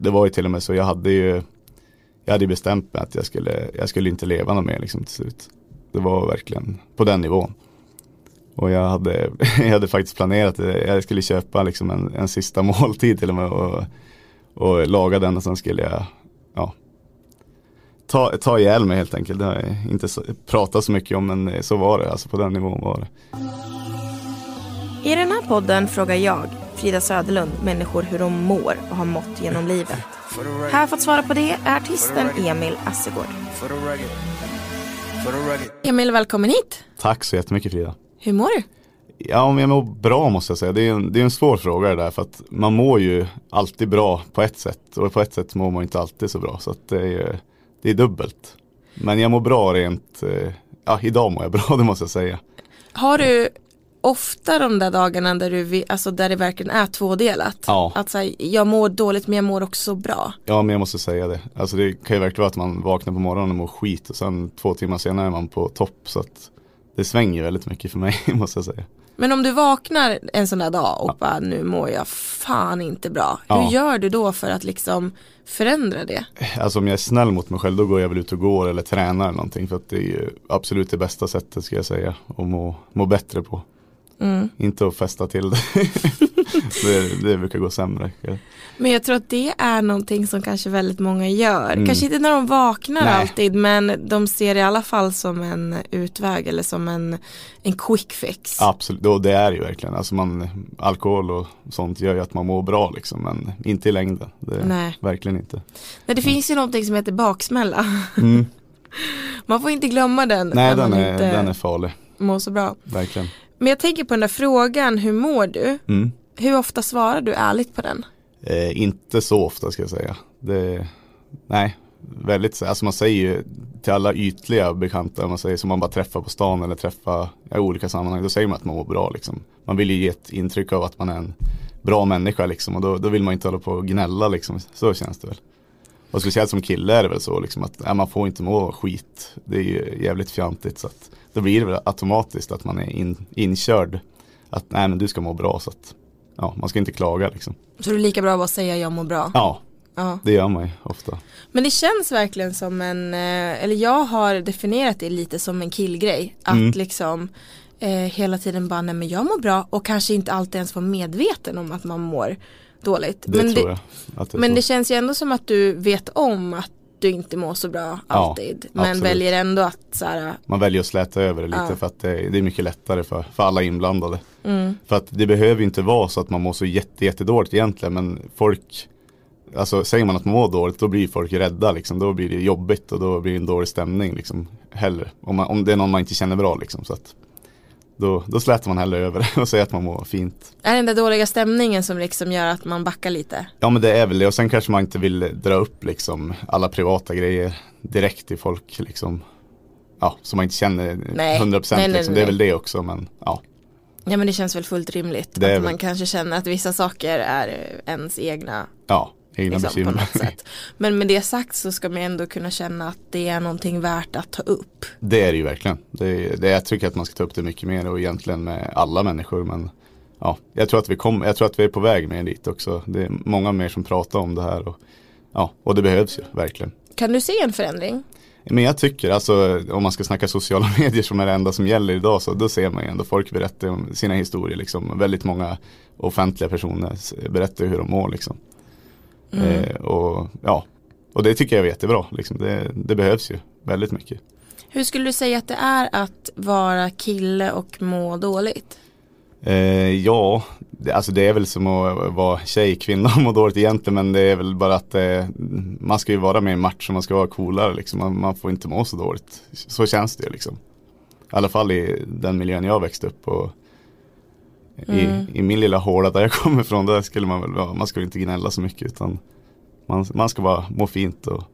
det var ju till och med så, jag hade ju jag hade bestämt mig att jag skulle, jag skulle inte leva något mer liksom till slut. Det var verkligen på den nivån. Och jag hade, jag hade faktiskt planerat det. jag skulle köpa liksom en, en sista måltid till och med och, och laga den och sen skulle jag ja, ta, ta ihjäl mig helt enkelt. Det har jag inte så, pratat så mycket om men så var det, alltså på den nivån var det. I den här podden frågar jag, Frida Söderlund, människor hur de mår och har mått genom livet. Här för att svara på det är artisten Emil Assegård. Emil, välkommen hit. Tack så jättemycket Frida. Hur mår du? Ja, om jag mår bra måste jag säga. Det är, en, det är en svår fråga det där för att man mår ju alltid bra på ett sätt och på ett sätt mår man inte alltid så bra så att det är, det är dubbelt. Men jag mår bra rent, eh, ja idag mår jag bra det måste jag säga. Har du ofta de där dagarna där, du, alltså där det verkligen är tvådelat? Ja. Att så här, jag mår dåligt men jag mår också bra. Ja men jag måste säga det. Alltså det kan ju verkligen vara att man vaknar på morgonen och mår skit och sen två timmar senare är man på topp. Så att det svänger väldigt mycket för mig måste jag säga. Men om du vaknar en sån där dag och ja. bara nu mår jag fan inte bra. Hur ja. gör du då för att liksom förändra det? Alltså om jag är snäll mot mig själv då går jag väl ut och går eller tränar eller någonting. För att det är ju absolut det bästa sättet ska jag säga. Att må, må bättre på. Mm. Inte att fästa till det. det. det. brukar gå sämre. Men jag tror att det är någonting som kanske väldigt många gör. Mm. Kanske inte när de vaknar Nej. alltid men de ser det i alla fall som en utväg eller som en, en quick fix. Absolut, och det är ju verkligen. Alltså man, alkohol och sånt gör ju att man mår bra liksom men inte i längden. Nej. Verkligen inte. Nej, det mm. finns ju någonting som heter baksmälla. Mm. man får inte glömma den. Nej den är, den är farlig. Mår så bra. Verkligen. Men jag tänker på den där frågan, hur mår du? Mm. Hur ofta svarar du ärligt på den? Eh, inte så ofta ska jag säga. Det, nej, väldigt, alltså man säger ju till alla ytliga bekanta, man säger som man bara träffar på stan eller träffar i olika sammanhang, då säger man att man mår bra liksom. Man vill ju ge ett intryck av att man är en bra människa liksom och då, då vill man inte hålla på och gnälla liksom, så känns det väl. Och speciellt som kille är det väl så liksom att nej, man får inte må skit. Det är ju jävligt fjantigt så att då blir det väl automatiskt att man är in, inkörd. Att nej men du ska må bra så att ja, man ska inte klaga liksom. Så det är lika bra att bara säga jag mår bra? Ja, ja. det gör man ju ofta. Men det känns verkligen som en, eh, eller jag har definierat det lite som en killgrej. Att mm. liksom eh, hela tiden bara nej men jag mår bra och kanske inte alltid ens vara medveten om att man mår dåligt. Det men tror jag. Det men så. det känns ju ändå som att du vet om att du inte mår så bra alltid. Ja, men absolut. väljer ändå att så här, Man väljer att släta över det lite ja. för att det, det, är mycket lättare för, för alla inblandade. Mm. För att det behöver ju inte vara så att man mår så jätte, jättedåligt egentligen men folk Alltså säger man att man mår dåligt då blir folk rädda liksom. Då blir det jobbigt och då blir det en dålig stämning liksom. Hellre. Om, man, om det är någon man inte känner bra liksom. Så att, då, då slätar man hellre över och säger att man mår fint. Är det den där dåliga stämningen som liksom gör att man backar lite? Ja men det är väl det och sen kanske man inte vill dra upp liksom alla privata grejer direkt till folk liksom. Ja, som man inte känner nej, 100% nej, nej, liksom. Det är väl det också men ja. Ja men det känns väl fullt rimligt. Det att man väl... kanske känner att vissa saker är ens egna. Ja, egna liksom. På något sätt. Men med det sagt så ska man ändå kunna känna att det är någonting värt att ta upp. Det är det ju verkligen. Det, det, jag tycker att man ska ta upp det mycket mer och egentligen med alla människor. Men ja, jag tror att vi, kom, jag tror att vi är på väg med dit också. Det är många mer som pratar om det här. Och, ja, och det behövs ju verkligen. Kan du se en förändring? Men jag tycker, alltså om man ska snacka sociala medier som är det enda som gäller idag så då ser man ju ändå folk berättar om sina historier liksom. Väldigt många offentliga personer berättar hur de mår liksom. Mm. Eh, och, ja, och det tycker jag är jättebra. Liksom. Det, det behövs ju väldigt mycket. Hur skulle du säga att det är att vara kille och må dåligt? Eh, ja, det, alltså det är väl som att vara tjej, kvinna och må dåligt egentligen men det är väl bara att eh, man ska ju vara med i match och man ska vara coolare liksom. Man, man, får inte må så dåligt. Så känns det liksom. I alla fall i den miljön jag växte upp och Mm. I, I, min lilla håla där jag kommer ifrån, där skulle man väl vara, man skulle inte gnälla så mycket utan man, man ska bara må fint och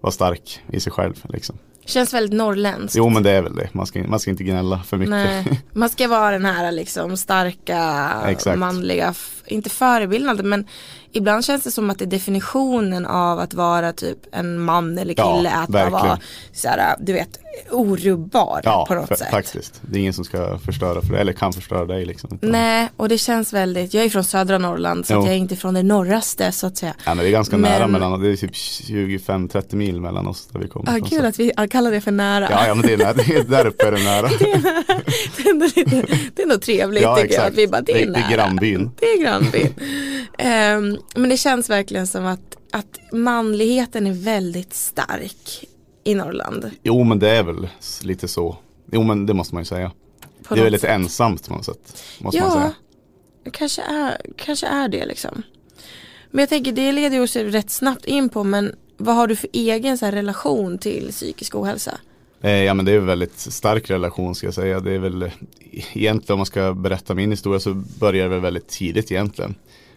vara stark i sig själv liksom. Känns väldigt norrländskt. Jo men det är väl det, man ska, man ska inte gnälla för mycket. Nej. Man ska vara den här liksom starka, Exakt. manliga, inte förebildande men ibland känns det som att det är definitionen av att vara typ en man eller kille. Ja, att verkligen. vara såhär, du vet, orubbar Ja, på något fa- sätt. faktiskt. Det är ingen som ska förstöra för det, eller kan förstöra dig liksom. Nej, och det känns väldigt, jag är från södra Norrland så jag är inte från det norraste så att säga. Ja, men det är ganska Men- nära mellan, det är typ 25-30 mil mellan oss där vi kommer Ah, ifrån, kul att vi kallar det för nära. Ja, ja men det är, nära, det är där uppe är det nära. det, är ändå lite, det är nog trevligt Ja, tycker jag. Att exakt. vi bara, det är, Det är- det är nära. grannbyn. Det är grannbyn. Ehm, men det känns verkligen som att, att manligheten är väldigt stark i Norrland. Jo men det är väl lite så. Jo men det måste man ju säga. På det är väl lite sätt. ensamt på något sätt. Måste man Ja, säga. det kanske är, kanske är det liksom. Men jag tänker det leder oss rätt snabbt in på men vad har du för egen så här, relation till psykisk ohälsa? Eh, ja men det är en väldigt stark relation ska jag säga. Det är väl eh, egentligen om man ska berätta min historia så börjar det väl väldigt tidigt egentligen.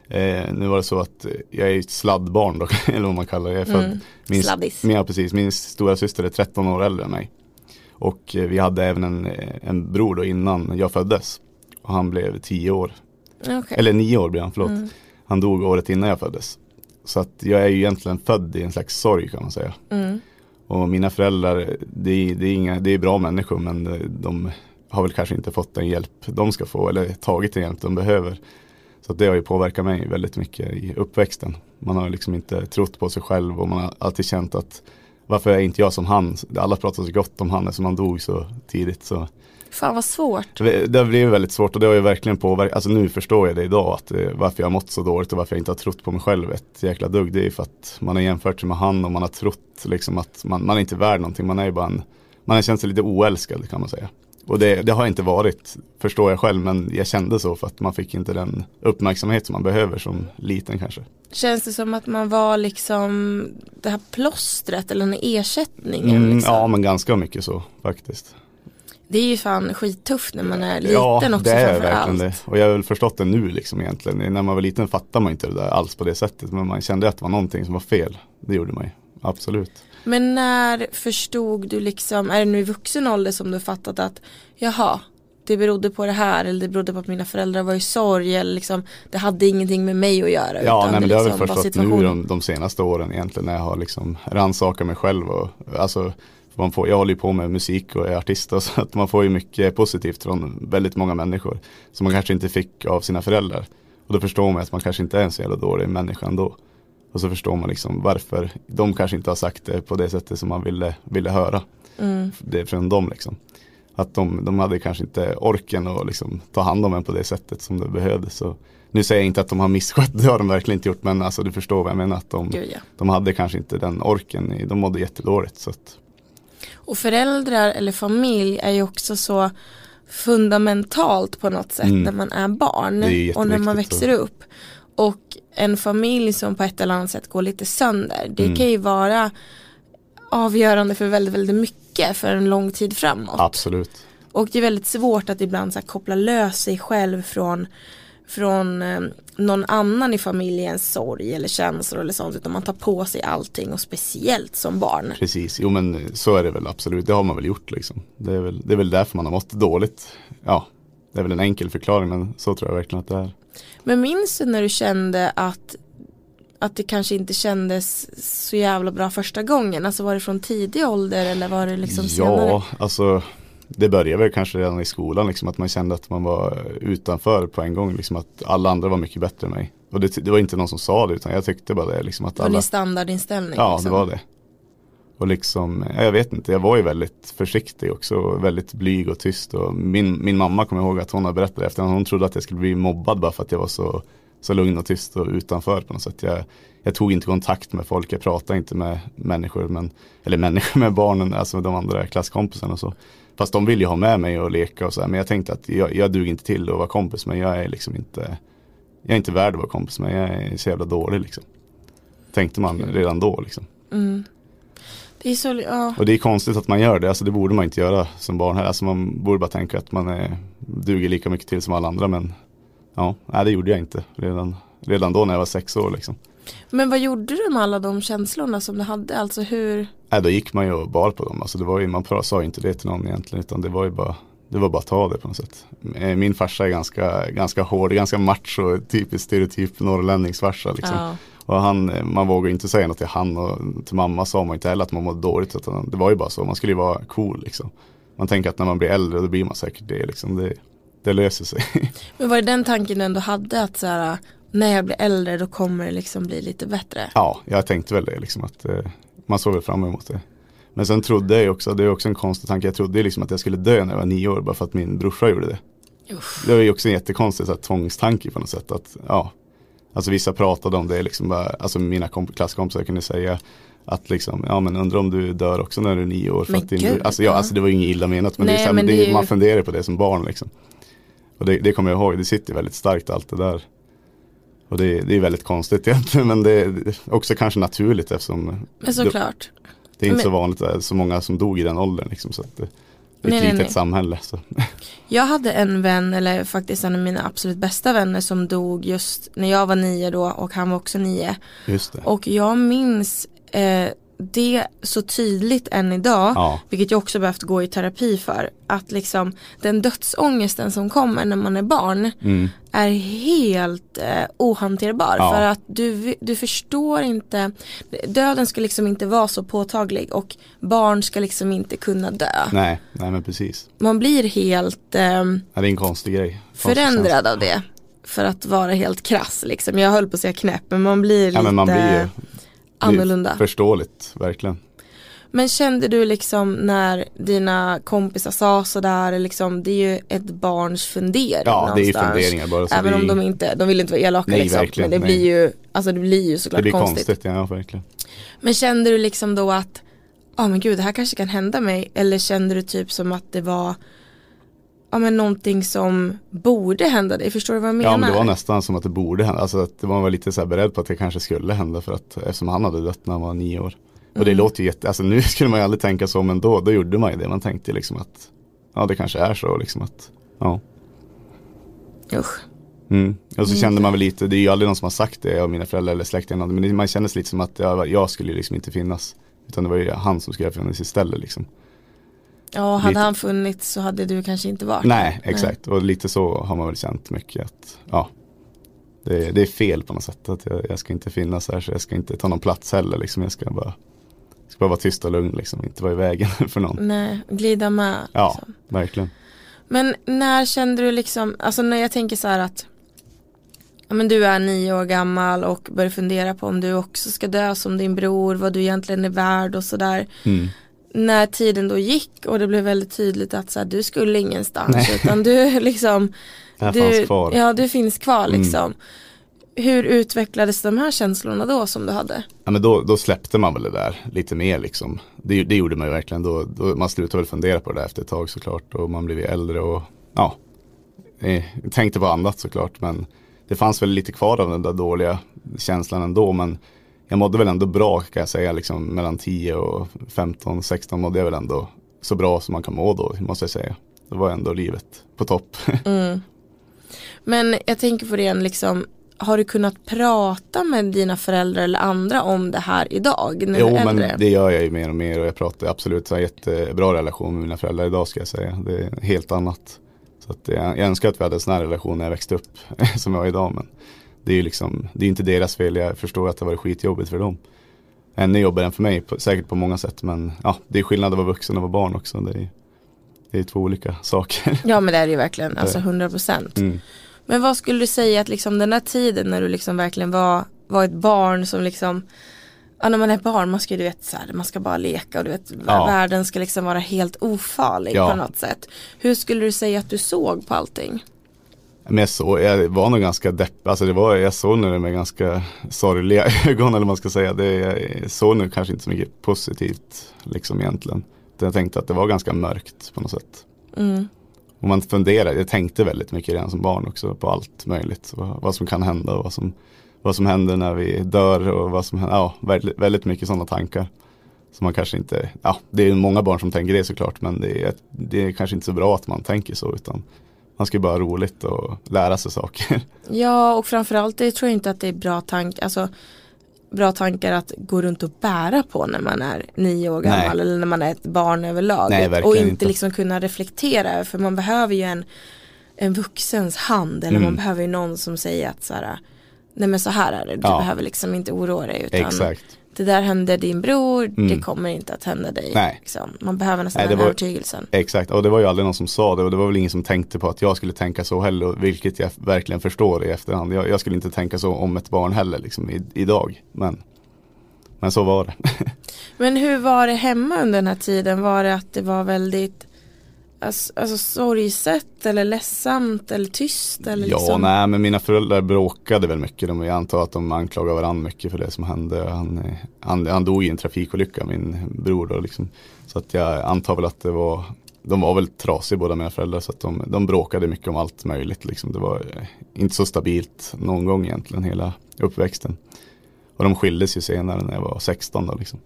Eh, nu var det så att eh, jag är ett sladdbarn då, eller vad man kallar det. Jag är Mm, min, sladdis. min, ja, precis, min stora syster är 13 år äldre än mig. Och eh, vi hade även en, eh, en bror då innan jag föddes. Och han blev 10 år, Okej. eller 9 år blev han, förlåt. Mm. Han dog året innan jag föddes. Så att jag är ju egentligen född i en slags sorg kan man säga. Mm. Och mina föräldrar, det är, det är, inga, det är bra människor men de har väl kanske inte fått den hjälp de ska få eller tagit den hjälp de behöver. Så det har ju påverkat mig väldigt mycket i uppväxten. Man har liksom inte trott på sig själv och man har alltid känt att varför är inte jag som han? Alla pratar så gott om han eftersom han dog så tidigt. Så Fan vad svårt. det har blivit väldigt svårt och det har ju verkligen påverkat, alltså nu förstår jag det idag att eh, varför jag har mått så dåligt och varför jag inte har trott på mig själv ett jäkla dugg. Det är för att man har jämfört sig med han och man har trott liksom att man, man är inte värd någonting, man är ju bara en, man har känt sig lite oälskad kan man säga. Och det, det har inte varit, förstår jag själv, men jag kände så för att man fick inte den uppmärksamhet som man behöver som liten kanske. Känns det som att man var liksom det här plåstret eller den ersättningen? Mm, liksom? ja men ganska mycket så faktiskt. Det är ju fan skittufft när man är liten ja, också det är verkligen allt. det. Och jag har väl förstått det nu liksom egentligen. När man var liten fattade man inte det där alls på det sättet. Men man kände att det var någonting som var fel. Det gjorde man ju. Absolut. Men när förstod du liksom, är det nu i vuxen ålder som du fattat att jaha, det berodde på det här eller det berodde på att mina föräldrar var i sorg eller liksom det hade ingenting med mig att göra. Ja, nej, men det har jag liksom väl förstått nu de, de senaste åren egentligen när jag har liksom rannsakat mig själv och alltså man får, jag håller ju på med musik och är artist och så att man får ju mycket positivt från väldigt många människor som man kanske inte fick av sina föräldrar. Och då förstår man att man kanske inte är en så jävla dålig människa ändå. Och så förstår man liksom varför de kanske inte har sagt det på det sättet som man ville, ville höra. Mm. Det från dem liksom. Att de, de hade kanske inte orken att liksom ta hand om en på det sättet som det behövdes. Så nu säger jag inte att de har misskött, det har de verkligen inte gjort. Men alltså du förstår vad jag menar. Att de, Gud, ja. de hade kanske inte den orken, i- de mådde jättedåligt. Så att, Och föräldrar eller familj är ju också så fundamentalt på något sätt Mm. när man är barn är och när man växer upp. Och en familj som på ett eller annat sätt går lite sönder, det Mm. kan ju vara avgörande för väldigt, väldigt mycket för en lång tid framåt. absolut. Och det är väldigt svårt att ibland så här, koppla lös sig själv från, från eh, någon annan i familjens sorg eller känslor eller sånt utan man tar på sig allting och speciellt som barn. Precis, jo men så är det väl absolut. Det har man väl gjort liksom. Det är väl, det är väl därför man har mått dåligt. Ja, det är väl en enkel förklaring men så tror jag verkligen att det är. Men minns du när du kände att att det kanske inte kändes så jävla bra första gången? Alltså var det från tidig ålder eller var det liksom senare? Ja, alltså det började väl kanske redan i skolan liksom att man kände att man var utanför på en gång liksom att alla andra var mycket bättre än mig. Och det, det var inte någon som sa det utan jag tyckte bara det liksom att Det var alla din standardinställning? Ja, liksom. det var det. Och liksom, ja, jag vet inte, jag var ju väldigt försiktig också, och väldigt blyg och tyst. Och min, min mamma kommer ihåg att hon har berättat efter, hon trodde att jag skulle bli mobbad bara för att jag var så, så lugn och tyst och utanför på något sätt. Jag, jag tog inte kontakt med folk, jag pratade inte med människor, men, eller människor med barnen, alltså de andra klasskompisarna och så. Fast de ville ju ha med mig och leka och så här, men jag tänkte att jag, jag duger inte till att vara kompis, men jag är liksom inte, jag är inte värd att vara kompis med, jag är så jävla dålig liksom. Tänkte man redan då liksom. Mm. Så, ja. Och det är konstigt att man gör det, alltså det borde man inte göra som barn här. Alltså man borde bara tänka att man är, duger lika mycket till som alla andra men ja, nej, det gjorde jag inte redan, redan då när jag var sex år liksom. Men vad gjorde du med alla de känslorna som du hade? Alltså hur? Nej, då gick man ju och bar på dem, alltså det var ju, man sa ju inte det till någon egentligen utan det var ju bara, det var bara att ta det på något sätt. Eh, min farsa är ganska, ganska hård, ganska macho, typiskt stereotyp norrlänningsfarsa liksom. Ja. Och han, man vågar inte säga något till han och till mamma sa man inte heller att man mådde dåligt. Utan det var ju bara så, man skulle ju vara cool liksom. Man tänker att när man blir äldre då blir man säkert det liksom. Det, det löser sig. Men var det den tanken du ändå hade att så här, när jag blir äldre då kommer det liksom bli lite bättre? ja, jag tänkte väl det liksom att eh, man såg väl fram emot det. Men sen trodde jag också, det är också en konstig tanke, jag trodde liksom att jag skulle dö när jag var nio år bara för att min brorsa gjorde det. Usch. Det var ju också en jättekonstig så här, tvångstanke på något sätt. Att, ja, alltså vissa pratade om det, liksom bara, alltså mina komp- klasskompisar kunde säga att liksom, ja men undrar om du dör också när du är nio år. För Men att din, alltså, ja, alltså det var ju inget illa menat men, det är Nej, så här, men det, det är ju- man funderar på det som barn liksom. Och det, det kommer jag ihåg, det sitter väldigt starkt allt det där. Och det, det är väldigt konstigt egentligen men det är också kanske naturligt eftersom Men det, såklart. det är inte Men- så vanligt, det är så många som dog i den åldern liksom. Så att ett nej, litet nej. samhälle. Så. Jag hade en vän, eller faktiskt en av mina absolut bästa vänner som dog just när jag var nio då och han var också nio. Just det. Och jag minns eh, det så tydligt än idag, Ja, vilket jag också behövt gå i terapi för, att liksom den dödsångesten som kommer när man är barn mm, är helt eh, ohanterbar. Ja. För att du, du förstår inte, döden ska liksom inte vara så påtaglig och barn ska liksom inte kunna dö. nej, nej men precis. Man blir helt ehm, Ja, det är en konstig grej. Konstig känsla. förändrad av det. För att vara helt krass liksom. Jag höll på att säga knäpp men man blir lite Ja, men man blir ju annorlunda. det Förståeligt, verkligen. Men kände du liksom när dina kompisar sa sådär, liksom, det är ju ett barns fundering Ja, det är ju funderingar bara. Så Även det om de inte, de vill inte vara elaka Nej, liksom. verkligen, men det nej. blir ju, alltså det blir ju det såklart blir konstigt. konstigt. Ja, verkligen. Men kände du liksom då att, ja men gud det här kanske kan hända mig. Eller kände du typ som att det var, ja men någonting som borde hända dig. Förstår du vad jag menar? Ja, men det var nästan som att det borde hända. Alltså att man var lite så här beredd på att det kanske skulle hända för att eftersom han hade dött när han var nio år. Och det Mm. låter ju jätte, alltså nu skulle man ju aldrig tänka så men då, då gjorde man ju det. Man tänkte liksom att ja det kanske är så liksom att ja. Usch. Mm. Och så Mm. kände man väl lite, det är ju aldrig någon som har sagt det av mina föräldrar eller släktingar. Men man kändes lite som att jag, jag skulle ju liksom inte finnas. Utan det var ju han som skulle finnas istället liksom. Ja, hade Lite. han funnits så hade du kanske inte varit Nej, exakt. Och lite så har man väl känt mycket att ja, det, det är fel på något sätt. Att jag, jag ska inte finnas här så jag ska inte ta någon plats heller. Liksom. Jag ska bara, ska bara vara tyst och lugn, liksom. inte vara i vägen för någon. Nej, glida med. Ja, Liksom. verkligen. Men när kände du liksom, alltså när jag tänker så här att ja, men du är nio år gammal och börjar fundera på om du också ska dö som din bror, vad du egentligen är värd och sådär. Mm. När tiden då gick och det blev väldigt tydligt att så här, du skulle ingenstans Nej. utan du liksom du. Ja, du finns kvar Mm. liksom. Hur utvecklades de här känslorna då som du hade? Ja, men då, då släppte man väl det där lite mer liksom. Det, det gjorde man ju verkligen. Då, då, man slutade väl fundera på det där efter ett tag såklart. Och man blev ju äldre och ja, eh, tänkte på annat såklart. Men det fanns väl lite kvar av den där dåliga känslan ändå. Men jag mådde väl ändå bra kan jag säga. Liksom, mellan 10 och 15, 16 mådde jag väl ändå så bra som man kan må då måste jag säga. Då var ändå livet på topp. Mm. Men jag tänker på det igen, liksom, har du kunnat prata med dina föräldrar eller andra om det här idag? Jo men det gör jag ju mer och mer och jag pratar absolut så här jättebra relation med mina föräldrar idag ska jag säga. Det är helt annat. Så att jag, jag önskar att vi hade en sån här relation när jag växte upp som jag har idag men det är ju liksom, det är inte deras fel, jag förstår att det har varit skitjobbigt för dem. Ännu jobbigare än för mig, på, säkert på många sätt men ja, det är skillnad att vara vuxen och vara barn också. Det är, det är två olika saker. Ja men det är det ju verkligen, alltså 100 procent. Mm. Men vad skulle du säga att liksom den där tiden när du liksom verkligen var, var ett barn som liksom Ja när man är barn, man ska ju du vet så här, man ska bara leka och du vet Ja. världen ska liksom vara helt ofarlig Ja. på något sätt. Hur skulle du säga att du såg på allting? Men jag, såg, jag var nog ganska deppig, alltså det var, jag såg nog det med ganska sorgliga ögon eller vad man ska säga. Det, jag såg nog kanske inte så mycket positivt liksom egentligen. Jag tänkte att det var ganska mörkt på något sätt. Mm. Och man funderade, jag tänkte väldigt mycket redan som barn också på allt möjligt. Vad, vad som kan hända och vad som, vad som händer när vi dör och vad som händer. Ja, väldigt, väldigt mycket sådana tankar. Som man kanske inte, ja det är många barn som tänker det såklart men det är, det är kanske inte så bra att man tänker så utan man ska ju bara ha roligt och lära sig saker. Ja och framförallt det tror jag inte att det är bra tanke, alltså bra tankar att gå runt och bära på när man är nio år gammal Nej. eller när man är ett barn överlag. Nej, och inte, inte. liksom kunna reflektera för man behöver ju en, en vuxens hand eller man Mm. behöver ju någon som säger att så här, nej men så här är det, du Ja. behöver liksom inte oroa dig utan Exakt. Det där hände din bror, det Mm. kommer inte att hända dig. Nej. Liksom. Man behöver nästan Nej, det den var- övertygelsen. Exakt, och det var ju aldrig någon som sa det och det var väl ingen som tänkte på att jag skulle tänka så heller, vilket jag verkligen förstår i efterhand. Jag, jag skulle inte tänka så om ett barn heller liksom i, idag, men, men så var det. Men hur var det hemma under den här tiden? Var det att det var väldigt alltså, alltså sorgset eller ledsamt eller tyst? Eller ja, liksom? nej men mina föräldrar bråkade väl mycket. De, jag antar att de anklagade varandra mycket för det som hände. Han, han, han dog i en trafikolycka, min bror då liksom. Så att jag antar väl att det var de var väl trasiga båda mina föräldrar så att de, de bråkade mycket om allt möjligt. Liksom. Det var eh, inte så stabilt någon gång egentligen hela uppväxten. Och de skildes ju senare när jag var 16 då liksom.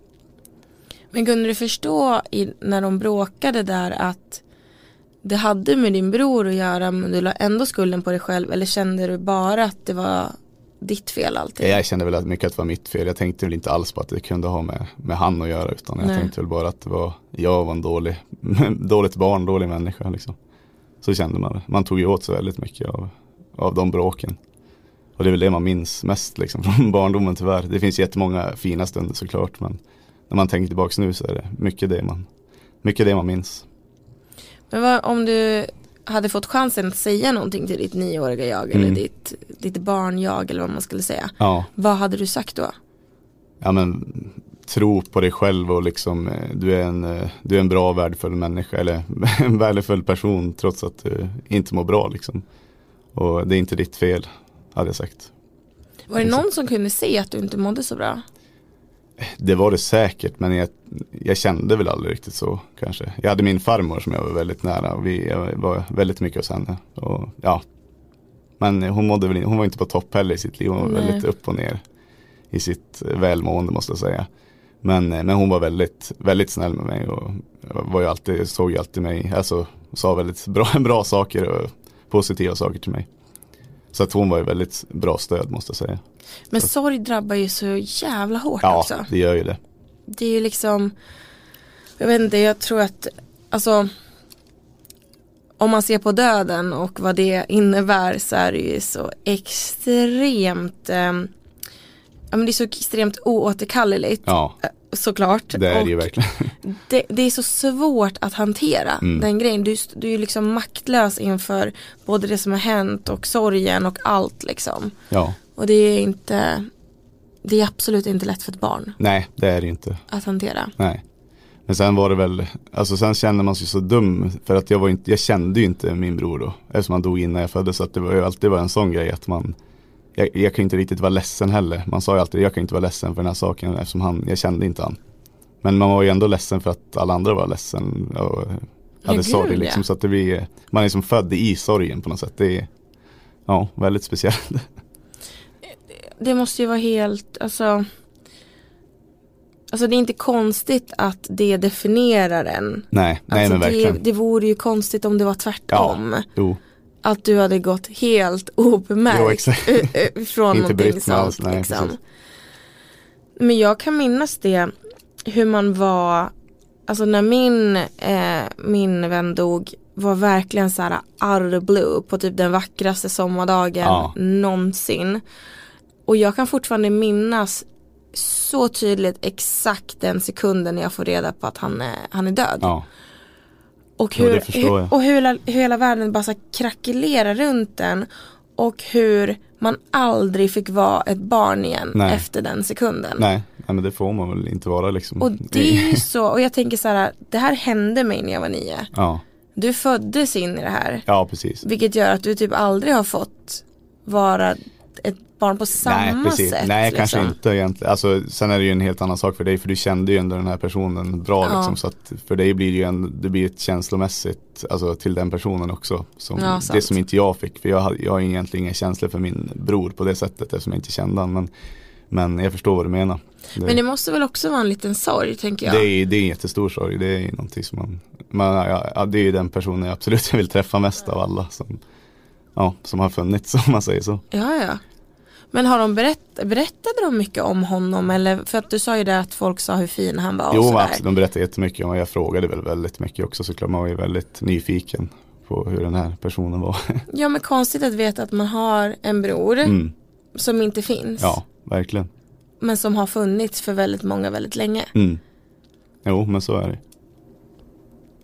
Men kunde du förstå i, när de bråkade där att det hade med din bror att göra men du la ändå skulden på dig själv eller kände du bara att det var ditt fel alltid? Jag kände väl att mycket att det var mitt fel. Jag tänkte väl inte alls på att det kunde ha med, med han att göra utan jag Nej. tänkte väl bara att det var jag var en dålig, dåligt barn, dålig människa liksom. Så kände man det. Man tog ju åt sig väldigt mycket av, av de bråken. Och det är väl det man minns mest liksom från barndomen tyvärr. Det finns jättemånga fina stunder såklart men när man tänker tillbaks nu så är det mycket det man, mycket det man minns. Men vad, om du hade fått chansen att säga någonting till ditt nioåriga jag eller Mm. ditt, ditt barn-jag eller vad man skulle säga. Ja. Vad hade du sagt då? ja men tro på dig själv och liksom eh, du är en, eh, du är en bra värdefull människa eller en värdefull person trots att du inte mår bra liksom. Och det är inte ditt fel, hade jag sagt. Var det någon som kunde se att du inte mådde så bra? Det var det säkert men jag, jag kände väl aldrig riktigt så kanske. Jag hade min farmor som jag var väldigt nära och vi var väldigt mycket hos henne. Och, ja. Men hon, mådde väl, hon var inte på topp heller i sitt liv, hon var Nej. väldigt upp och ner i sitt välmående måste jag säga. Men, men hon var väldigt, väldigt snäll med mig och var ju alltid, såg ju alltid mig, alltså sa väldigt bra, bra saker och positiva saker till mig. Så att hon var ju väldigt bra stöd måste jag säga. Men sorg drabbar ju så jävla hårt Ja, också. det gör ju det. Det är ju liksom Jag vet inte, jag tror att Alltså Om man ser på döden och vad det innebär så är det ju så extremt eh, Ja men det är så extremt oåterkalleligt Ja, såklart. det är och det ju verkligen. det, det är så svårt att hantera Mm. den grejen. Du, du är ju liksom maktlös inför både det som har hänt och sorgen och allt liksom. Ja, Och det är inte Det är absolut inte lätt för ett barn nej det är det inte. att hantera. Nej. Men sen var det väl, alltså sen kände man sig så dum för att jag var inte, jag kände ju inte min bror då. Eftersom han dog innan jag föddes så att det var ju alltid var en sån grej att man jag, jag kan inte riktigt vara ledsen heller. Man sa ju alltid jag kan inte vara ledsen för den här saken eftersom han, jag kände inte han. Men man var ju ändå ledsen för att alla andra var ledsen och hade gud, sorg ja. liksom. Så att det blir, man är som född i sorgen på något sätt. Det är, ja, väldigt speciellt. Det måste ju vara helt, alltså Alltså det är inte konstigt att det definierar en. nej, nej Alltså men verkligen. det, det vore ju konstigt om det var tvärtom. Jo, Att du hade gått helt obemärkt Jo, ö- ö- från Inte någonting mig alls, sånt. nej, liksom. Men jag kan minnas det, hur man var, alltså när min, eh, min vän dog var verkligen så här out of blue på typ den vackraste sommardagen Ja. någonsin. Och jag kan fortfarande minnas så tydligt exakt den sekunden jag får reda på att han är, han är död. ja, Och hur, jag. och hur, hela, hur hela världen bara så krackelerar runt den. Och hur man aldrig fick vara ett barn igen Nej. efter den sekunden. nej, nej men det får man väl inte vara liksom. Och det är ju så, och jag tänker så här, det här hände mig när jag var nio. Ja, Du föddes in i det här. ja precis. Vilket gör att du typ aldrig har fått vara ett barn på samma Nej, precis. sätt. Nej, liksom. kanske inte egentligen. Alltså, sen är det ju en helt annan sak för dig för du kände ju ändå den här personen bra Ja. liksom. Så att för dig blir det ju en, det blir ett känslomässigt, alltså till den personen också. Som, Ja, det som inte jag fick. För jag har, jag har egentligen inga känslor för min bror på det sättet eftersom jag inte kände han. Men, men jag förstår vad du menar. Det, Men det måste väl också vara en liten sorg tänker jag. det, är, det är en jättestor sorg. Det är någonting som man, man ja, det är ju den personen jag absolut vill träffa mest av alla. Som, ja, som har funnits om man säger så. Ja, ja. Men har de berätt, berättade de mycket om honom eller för att du sa ju det att folk sa hur fin han var Jo, absolut, de berättade jättemycket och jag frågade väl väldigt mycket också såklart. Man var ju väldigt nyfiken på hur den här personen var. Ja men konstigt att veta att man har en bror Mm, som inte finns. ja, verkligen. Men som har funnits för väldigt många väldigt länge. Mm. Jo, men så är det.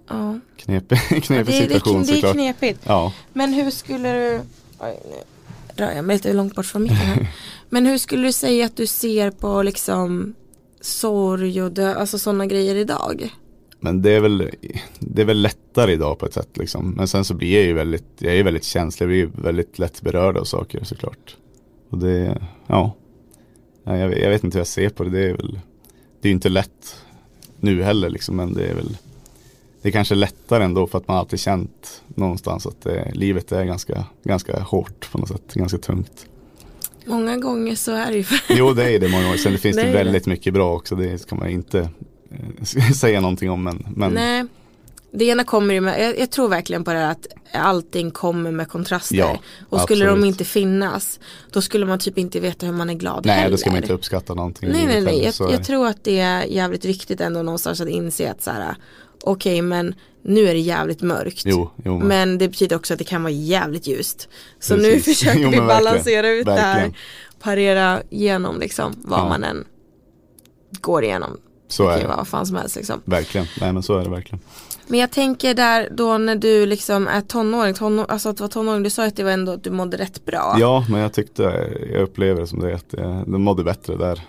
Ja. Knepig, Det, knepig det, situation det, det är såklart. knepigt. Ja, Men hur skulle du, oj nu rör jag mig lite långt bort från micken här. Men hur skulle du säga att du ser på liksom sorg och dö, alltså sådana grejer idag? men det är, väl, det är väl lättare idag på ett sätt liksom. Men sen så blir jag ju väldigt, jag är väldigt känslig, jag blir ju väldigt lätt berörd av saker såklart. Och det, ja. Jag, jag vet inte hur jag ser på det, det är väl, det är ju inte lätt nu heller liksom, men det är väl det är kanske lättare ändå för att man alltid känt någonstans att det, livet är ganska, ganska hårt på något sätt, ganska tungt. Många gånger så är det ju Jo det är det många gånger, sen det finns Det det, är det. väldigt mycket bra också, det kan man inte eh, säga någonting om men, men Nej, det ena kommer ju med, jag, jag tror verkligen på det här att allting kommer med kontraster. Ja, och skulle absolut. de inte finnas, då skulle man typ inte veta hur man är glad nej heller. då ska man inte uppskatta någonting. Nej, nej, nej. Jag, jag tror att det är jävligt viktigt ändå någonstans att inse att så här, okej, men nu är det jävligt mörkt. Jo, jo men, Men det betyder också att det kan vara jävligt ljust. Så nu Precis. försöker Jo, vi verkligen. balansera ut det här. Verkligen. Parera igenom liksom vad Ja. man än går igenom. så är det. vad fan som helst liksom. Verkligen, nej men så är det verkligen. Men jag tänker där då när du liksom är tonåring, tonår, alltså att vara tonåring, du sa att det var ändå att du mådde rätt bra. Ja men jag tyckte, jag upplever det som det att jag, de mådde bättre där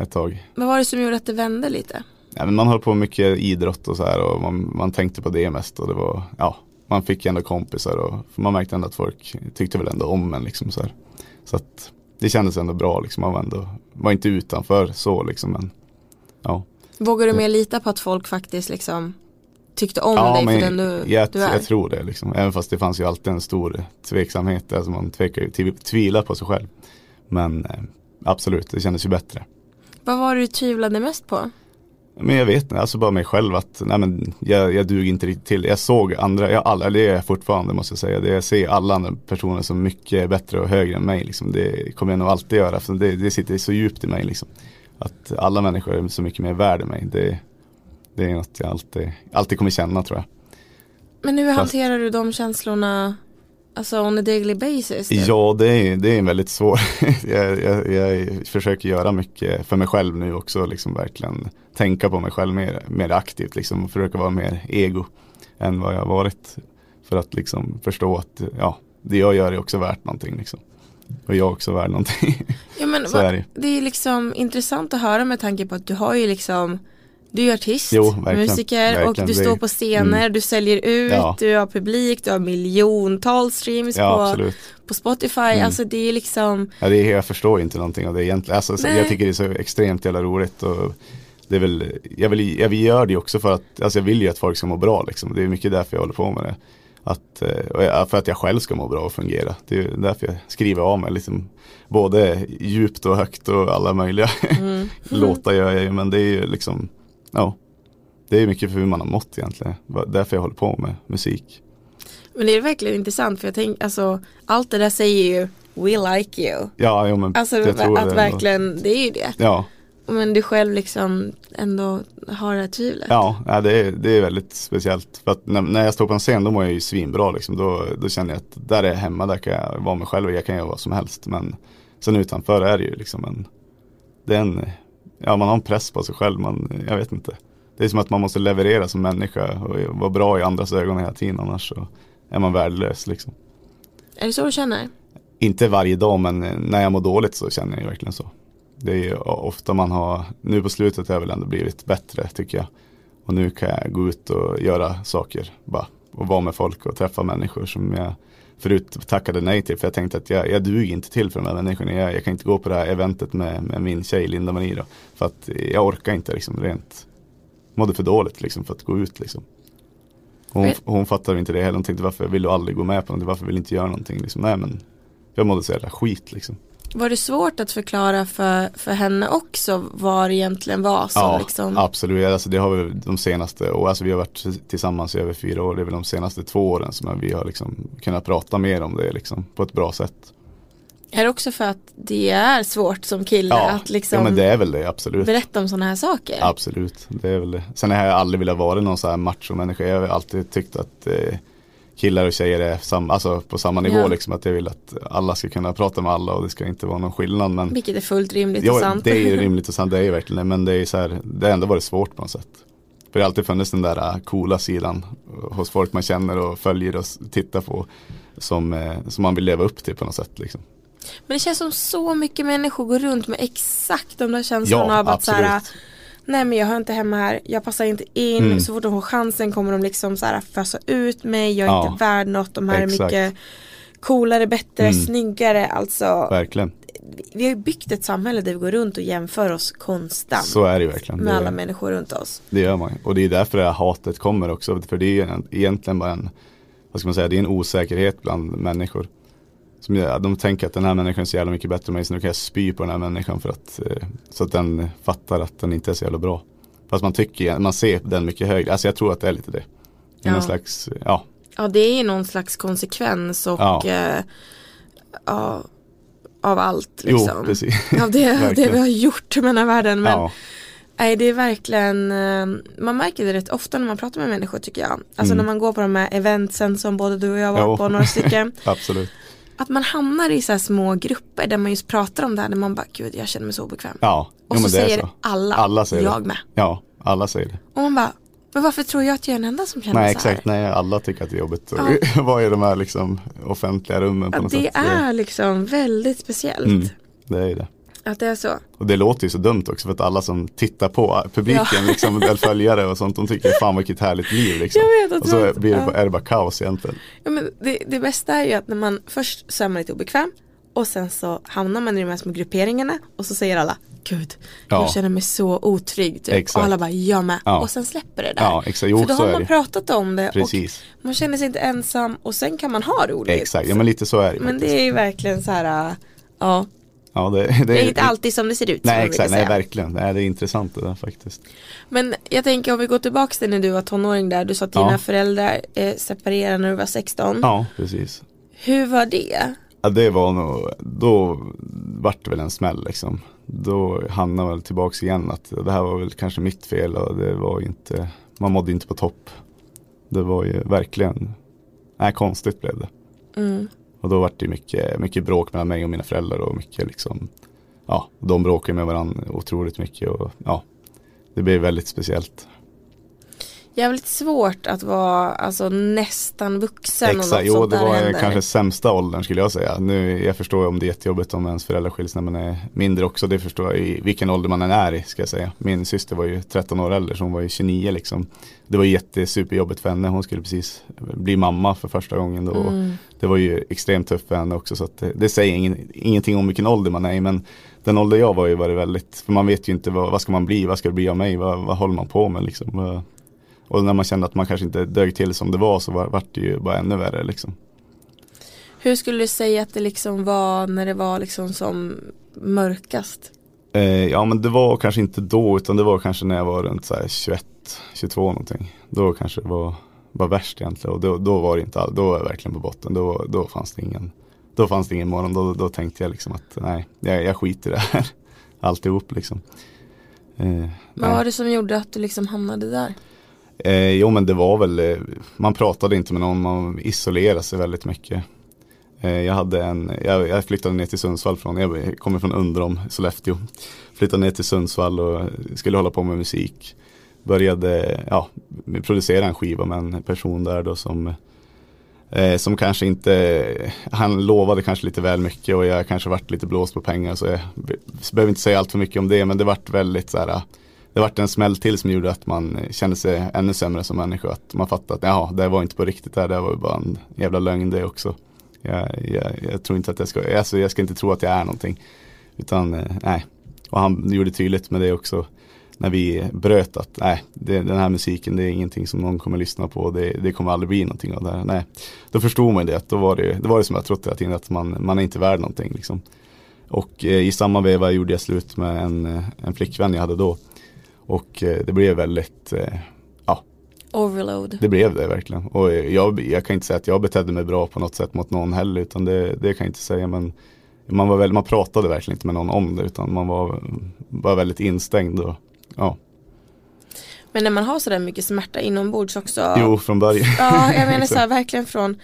ett tag. Vad var det som gjorde att det vände lite? Ja, men man höll på mycket idrott och så här och man, man tänkte på det mest och det var, ja, man fick ändå kompisar och man märkte ändå att folk tyckte väl ändå om en liksom så här. Så att det kändes ändå bra liksom, man var ändå, var inte utanför så liksom men ja. Vågar du mer lita på att folk faktiskt liksom tyckte om ja dig men för den du, jag, du är? jag tror det liksom, även fast det fanns ju alltid en stor tveksamhet, alltså man tvekar tvivlar på sig själv. Men eh, absolut, det kändes ju bättre. Vad var det du tvivlade mest på? Men jag vet inte, alltså bara mig själv att nej men jag, jag duger inte riktigt till. Jag såg andra, jag, alla, det är jag fortfarande måste jag säga. Det, jag ser alla andra personer som mycket bättre och högre än mig. Liksom. Det kommer jag nog alltid göra, för det, det sitter så djupt i mig. Liksom. Att alla människor är så mycket mer värda än mig. Det, det är något jag alltid, alltid kommer känna tror jag. Men hur Fast- hanterar du de känslorna Alltså on a daily basis? typ? Ja, det är, det är en väldigt svår. jag, jag, jag försöker göra mycket för mig själv nu också. Liksom verkligen tänka på mig själv mer, mer aktivt. Liksom, och försöka vara mer ego än vad jag har varit. För att liksom förstå att ja, det jag gör är också värt någonting. Liksom. Och jag är också värd någonting. Ja, men, är det. det är liksom intressant att höra med tanke på att du har ju liksom Du är artist, Jo, verkligen. musiker och Verkligen. du Det- står på scener, mm. du säljer ut, Ja. du har publik, du har miljontals streams ja, på, absolut. på Spotify. Mm. Alltså det är liksom Ja, det är, jag förstår inte någonting av det egentligen. Alltså, Nej. jag tycker det är så extremt jävla roligt. Och det är väl, jag, vill, jag göra det också för att, alltså jag vill ju att folk ska må bra liksom. Det är mycket därför jag håller på med det. Att, eh, och för att jag själv ska må bra och fungera. Det är därför jag skriver av mig liksom, både djupt och högt och alla möjliga mm. låtar gör jag ju. Men det är ju liksom, ja. Det är mycket för hur man har mått egentligen. Därför jag håller på med musik. Men det är verkligen intressant för jag tänker alltså allt det där säger ju We like you. Ja, jo, men Alltså jag tror att det verkligen, det är ju det. Ja, Men du själv liksom ändå har det här tvivlet. Ja, ja det, är, det är väldigt speciellt. För att när, när jag står på en scen då mår jag ju svinbra liksom. Då, då känner jag att där är jag hemma, där kan jag vara mig själv och jag kan göra vad som helst. Men sen utanför är det ju liksom en, det är en, ja man har en press på sig själv, man, jag vet inte. Det är som att man måste leverera som människa och vara bra i andras ögon hela tiden annars så är man värdelös liksom. Är det så du känner? Inte varje dag men när jag mår dåligt så känner jag verkligen så. Det är ju ofta man har, nu på slutet har jag väl ändå blivit bättre tycker jag. Och nu kan jag gå ut och göra saker bara. Och vara med folk och träffa människor som jag förut tackade nej till. För jag tänkte att jag, jag duger inte till för de här människorna. Jag, jag kan inte gå på det här eventet med, med min tjej Linda Marie då. För att jag orkar inte liksom rent. Mådde för dåligt liksom för att gå ut liksom. Hon, hon fattade inte det heller. Hon tänkte varför vill du aldrig gå med på någonting? Varför vill du inte göra någonting? Liksom, nej men jag mådde så jävla skit liksom. Var det svårt att förklara för, för henne också vad det egentligen var som Ja, liksom absolut. Alltså, det har vi de senaste, och alltså, vi har varit tillsammans i över fyra år. Det är väl de senaste två åren som vi har liksom kunnat prata mer om det liksom, på ett bra sätt. Är det också för att det är svårt som kille Ja, att liksom ja men det är väl det absolut. berätta om sådana här saker? Absolut, det är väl det. Sen har jag aldrig velat vara någon så här machomänniska. Jag har alltid tyckt att eh, killar och tjejer är sam, alltså på samma nivå Ja. liksom. Att jag vill att alla ska kunna prata med alla och det ska inte vara någon skillnad. Men Vilket är fullt rimligt och ja, sant. det är rimligt och sant, det är ju verkligen det. Men det är så här, det har ändå varit svårt på något sätt. För det har alltid funnits den där äh, coola sidan hos folk man känner och följer och tittar på. Som, eh, som man vill leva upp till på något sätt liksom. Men det känns som så mycket människor går runt med exakt de där känslorna Ja, av att så här, absolut. Nej men jag hör inte hemma här, jag passar inte in, Mm. så fort de får chansen kommer de liksom så här fösa ut mig, jag är Ja. inte värd något, de här är Exakt. mycket coolare, bättre, Mm. snyggare. Alltså, Verkligen. vi- har byggt ett samhälle där vi går runt och jämför oss konstant Så är det verkligen. med Det- alla människor runt oss. Det gör man. Och det är därför det här hatet kommer också. För det är egentligen bara en, vad ska man säga, det är en osäkerhet bland människor. Som gör, de tänker att den här människan är så jävla mycket bättre än mig så nu kan jag spy på den här människan för att, eh, så att den fattar att den inte är så jävla bra. Fast man tycker, man ser den mycket högre. Alltså jag tror att det är lite det. Ja. Någon slags, ja, Ja det är ju någon slags konsekvens och Ja. eh, ja, av allt liksom. jo precis. Av det, det vi har gjort med den här världen. Men ja, Nej det är verkligen, eh, man märker det rätt ofta när man pratar med människor tycker jag. Alltså Mm. när man går på de här eventsen som både du och jag var Jo. på, några stycken. absolut. Att man hamnar i så här små grupper där man just pratar om det här, där man bara, gud jag känner mig så obekväm. Ja, och jo, så säger så. alla, Alla säger jag det. med. Ja, alla säger det. Och man bara, men varför tror jag att jag är den enda som känner Nej så här? exakt, nej alla tycker att det är jobbigt att vara i de här liksom offentliga rummen på Ja, något det sätt. är liksom väldigt speciellt. Mm, det är det. Att det är så. Och det låter ju så dumt också för att alla som tittar på publiken, Ja. liksom, eller följare och sånt, de tycker fan vilket härligt liv liksom. Jag vet och så blir det, bara- är det bara kaos egentligen. Ja, men det, det bästa är ju att när man först så är man lite obekväm och sen så hamnar man i de här små grupperingarna och så säger alla Gud, Ja. jag känner mig så otrygg typ. Exakt. och alla bara jag med Ja. och sen släpper det där. Ja, exakt. Jo, För då har man pratat om det Precis. och man känner sig inte ensam och sen kan man ha roligt. Exakt, ja men lite så är det Men faktiskt. det är ju verkligen så här, äh, ja, ja, det, det, är inte alltid som det ser ut. Nej exakt, nej verkligen. Nej, det är intressant det där faktiskt. Men jag tänker om vi går tillbaka till när du var tonåring där, du sa att dina Ja. föräldrar eh, separerade när du var 16. Ja, precis. Hur var det? Ja, det var nog, då vart det väl en smäll liksom. Då hamnade jag väl tillbaks igen att det här var väl kanske mitt fel och det var inte, man mådde inte på topp. Det var ju verkligen, nej konstigt blev det. Mm. Och då vart det mycket, mycket bråk mellan mig och mina föräldrar och mycket liksom, ja, de bråkade med varandra otroligt mycket och ja, det blev väldigt speciellt. Jävligt svårt att vara alltså, nästan vuxen och Exakt, något jo sånt det där var händer. kanske sämsta åldern skulle jag säga. Nu, jag förstår om det är jättejobbigt om ens föräldrar skiljs när man är mindre också. Det förstår jag i vilken ålder man än är i ska jag säga. Min syster var ju 13 år äldre så hon var ju 29 liksom. Det var jättesuperjobbigt för henne. Hon skulle precis bli mamma för första gången då. Mm. Det var ju extremt tufft för henne också så det, det säger ingen, ingenting om vilken ålder man är i. Men den ålder jag var i var det väldigt, för man vet ju inte vad, vad ska man bli, vad ska det bli av mig, vad, vad håller man på med liksom. Och när man kände att man kanske inte dög till som det var så var, vart det ju bara ännu värre liksom. Hur skulle du säga att det liksom var när det var liksom som mörkast? Eh, ja men det var kanske inte då utan det var kanske när jag var runt så här 21, 22 någonting. Då kanske det var, var värst egentligen och då, då var det inte all, då var jag verkligen på botten. Då, då fanns det ingen, då fanns det ingen morgon. Då, då tänkte jag liksom att nej, jag, jag skiter i det här. Alltihop liksom. Eh, Vad var det som gjorde att du liksom hamnade där? Eh, jo men det var väl, eh, man pratade inte med någon, man isolerade sig väldigt mycket. Eh, jag hade en, jag, jag flyttade ner till Sundsvall från, jag kommer från Undrom, Sollefteå. Flyttade ner till Sundsvall och skulle hålla på med musik. Började, ja, producera en skiva med en person där då som eh, som kanske inte, han lovade kanske lite väl mycket och jag kanske vart lite blåst på pengar så jag jag behöver inte säga allt för mycket om det men det vart väldigt så här det vart en smäll till som gjorde att man kände sig ännu sämre som människa. Att man fattade att jaha, det var inte på riktigt det här, det var ju bara en jävla lögn det också. Jag, jag, jag tror inte att jag ska, alltså jag ska inte tro att jag är någonting. Utan eh, nej, och han gjorde tydligt med det också när vi bröt att nej, det, den här musiken det är ingenting som någon kommer lyssna på. Det, det kommer aldrig bli någonting av det här. Nej. Då förstod man det, att då var det, det var det som jag trott hela tiden, att man, man är inte värd någonting. Liksom. Och eh, i samma veva gjorde jag slut med en, eh, en flickvän jag hade då. Och eh, det blev väldigt, eh, ja Overload. det blev det verkligen. Och eh, jag, jag kan inte säga att jag betedde mig bra på något sätt mot någon heller, utan det, det kan jag inte säga. Men man, var väl, man pratade verkligen inte med någon om det utan man var, var väldigt instängd. Och, ja. Men när man har sådär mycket smärta inombords också. Jo, från början. Ja, jag menar så här, verkligen från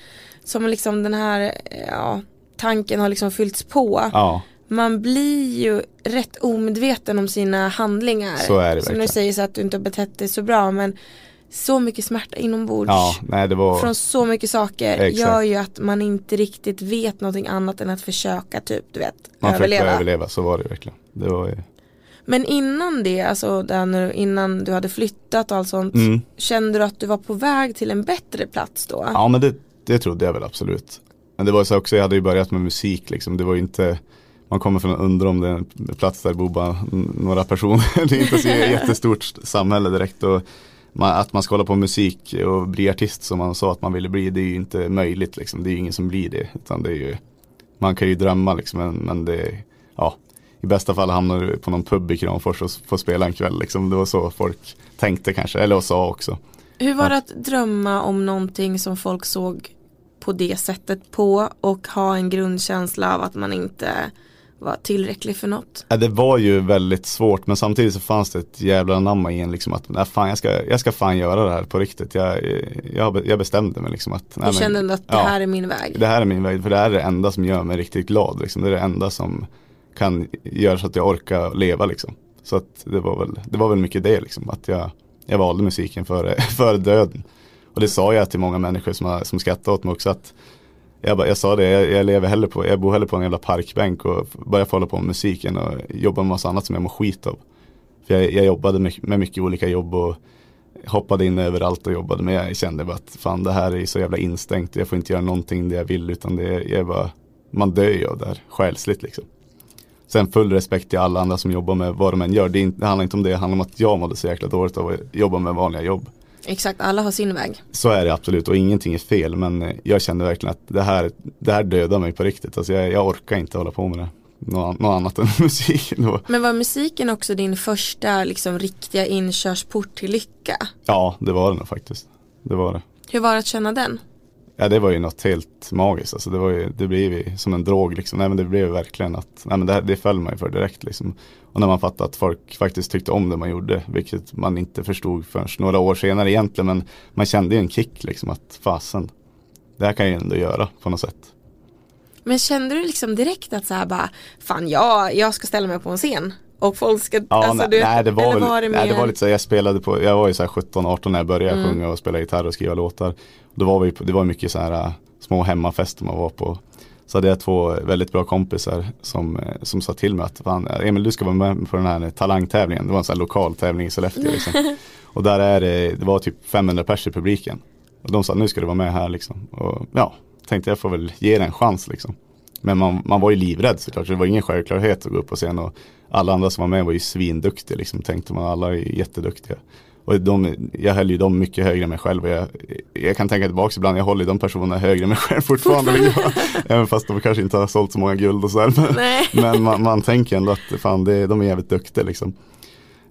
som liksom den här ja, tanken har liksom fyllts på. Ja, Man blir ju rätt omedveten om sina handlingar. Så är det Som du säger så att du inte har betett dig så bra men så mycket smärta inombords. ja nej det var, Från så mycket saker Exakt. gör ju att man inte riktigt vet någonting annat än att försöka typ, du vet, man överleva. överleva, så var det verkligen. Det var, ju- Men innan det, alltså där innan du hade flyttat och allt sånt, mm. kände du att du var på väg till en bättre plats då? Ja men det, det trodde jag väl absolut. Men det var så också, jag hade ju börjat med musik liksom. Det var ju inte, man kommer från undra om det är en plats där det bor bara några personer. det är inte så ett jättestort samhälle direkt. Och man, att man ska hålla på med musik och bli artist som man sa att man ville bli, det är ju inte möjligt liksom. Det är ju ingen som blir det. Utan det är ju, man kan ju drömma liksom, men, men det, ja. I bästa fall hamnar du på någon pub i Kramfors och får spela en kväll liksom. Det var så folk tänkte kanske, eller sa också. Hur var det att drömma om någonting som folk såg på det sättet på och ha en grundkänsla av att man inte var tillräcklig för något? Ja, det var ju väldigt svårt men samtidigt så fanns det ett jävla anamma i en liksom att nej, fan, jag, ska, jag ska fan göra det här på riktigt. Jag, jag, jag bestämde mig liksom att Du nej, men, kände ändå att det ja. här är min väg? det här är min väg för det här är det enda som gör mig riktigt glad. Liksom. Det är det enda som kan göra så att jag orkar leva liksom. Så att det var väl, det var väl mycket det liksom. Att jag, jag valde musiken före, före döden. Och det sa jag till många människor som, som skrattade åt mig också att jag, bara, jag sa det, jag, jag lever hellre på, jag bor hellre på en jävla parkbänk och börjar få hålla på med musiken och jobba med massa annat som jag mår skit av. För jag, jag jobbade med, med mycket olika jobb och hoppade in överallt och jobbade men jag kände bara att fan det här är så jävla instängt, jag får inte göra någonting det jag vill utan det är, jag är bara, man dör ju av det här själsligt liksom. Sen full respekt till alla andra som jobbar med vad de än gör, det, är inte, det handlar inte om det, det handlar om att jag mådde så jäkla dåligt av att jobba med vanliga jobb. Exakt, alla har sin väg. Så är det absolut och ingenting är fel men eh, jag kände verkligen att det här, det här dödar mig på riktigt. Alltså jag, jag orkar inte hålla på med det. Något, något annat än musik. Då. Men var musiken också din första liksom riktiga inkörsport till lycka? Ja, det var det nog faktiskt. Det var det. Hur var det att känna den? Ja, det var ju något helt magiskt. Alltså det, var ju, det blev ju som en drog liksom. Nej men det blev verkligen att, nej men det, det föll mig för direkt liksom. Och när man fattade att folk faktiskt tyckte om det man gjorde, vilket man inte förstod förrän några år senare egentligen. Men man kände ju en kick liksom att fasen, det här kan jag ju ändå göra på något sätt. Men kände du liksom direkt att så här bara, fan ja, jag ska ställa mig på en scen och folk ska, Ja, alltså, nej, du, nej, det var, väl, var det nej, det mer- var lite så jag spelade på, jag var ju så här 17-18 när jag började Mm. sjunga och spela gitarr och skriva låtar. Då var vi det var mycket så här äh, små hemmafester man var på. Så hade jag två väldigt bra kompisar som, eh, som sa till mig att fan, Emil du ska vara med på den här talangtävlingen. Det var en sån här lokal tävling i Sollefteå liksom. Och där är det, det var typ 500 pers i publiken. Och de sa nu ska du vara med här liksom. Och ja, tänkte jag får väl ge det en chans liksom. Men man, man var ju livrädd såklart, så det var ingen självklarhet att gå upp på scen och alla andra som var med var ju svinduktiga liksom, tänkte man, alla är jätteduktiga. Och de, jag höll ju dem mycket högre än mig själv och jag, jag kan tänka tillbaka ibland, jag håller ju de personerna högre än mig själv fortfarande. Även fast de kanske inte har sålt så många guld och sådär. Men, men man, man tänker ändå att fan, det, de är jävligt duktiga liksom.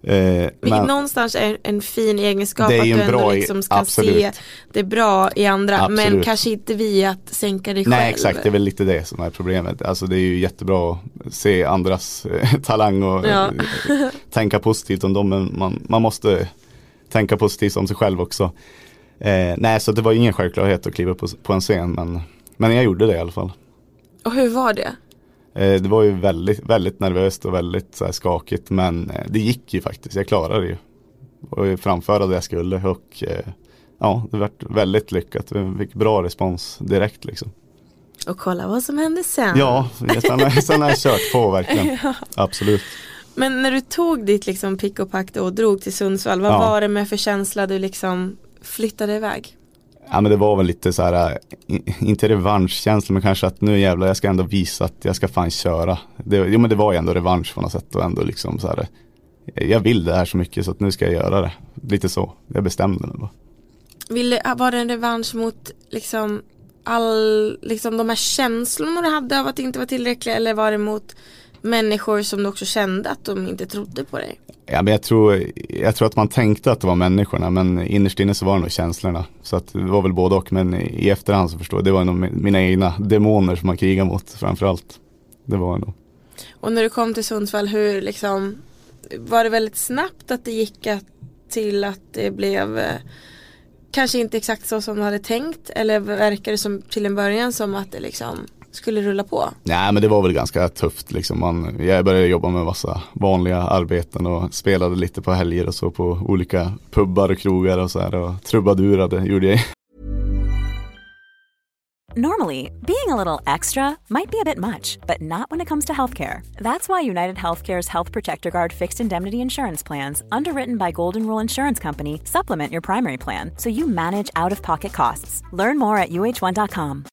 Eh, Vilket någonstans är en fin egenskap att du ändå liksom ska absolut. se det bra i andra men Absolut. kanske inte via att sänka dig själv. Nej exakt, det är väl lite det som är problemet. Alltså det är ju jättebra att se andras eh, talang och Ja. eh, tänka positivt om dem. Men man, man måste tänka positivt om sig själv också. Eh, nej, så det var ingen självklarhet att kliva upp på, på en scen. Men, men jag gjorde det i alla fall. Och hur var det? Eh, det var ju väldigt, väldigt nervöst och väldigt så här, skakigt. Men eh, det gick ju faktiskt, jag klarade det ju. Och framföra det jag skulle. Och eh, ja, det var väldigt lyckat. Vi fick bra respons direkt liksom. Och kolla vad som hände sen. Ja, sen har, sen har jag kört på verkligen. Absolut. Men när du tog ditt liksom pick och pack och drog till Sundsvall, vad Ja. var det med för känsla du liksom flyttade iväg? Ja men det var väl lite så här, äh, inte revanschkänsla men kanske att nu jävlar jag ska ändå visa att jag ska fan köra. Det, jo men det var ju ändå revansch på något sätt och ändå liksom så här, äh, jag vill det här så mycket så att nu ska jag göra det. Lite så, jag bestämde mig bara. Vill, var det en revansch mot liksom all, liksom de här känslorna du hade av att det inte var tillräckligt eller var det mot människor som du också kände att de inte trodde på dig? Ja men jag tror, jag tror att man tänkte att det var människorna men innerst inne så var det nog känslorna. Så att det var väl både och men i efterhand så förstår jag, det var nog mi- mina egna demoner som man krigar mot framförallt. det var ändå. Och när du kom till Sundsvall, hur liksom var det väldigt snabbt att det gick att, till att det blev eh, kanske inte exakt så som du hade tänkt eller verkar det som till en början som att det liksom skulle rulla på? Nej men det var väl ganska tufft liksom. Man, jag började jobba med massa vanliga arbeten och spelade lite på helger och så på olika pubbar och krogar och så här och trubadurade gjorde jag. Normally, being a little extra might be a bit much, but not when it comes to healthcare. That's why United Healthcare's Health Protector Guard fixed indemnity insurance plans, underwritten by Golden Rule Insurance Company, supplement your primary plan so you manage out of pocket costs. Learn more at uh1.com.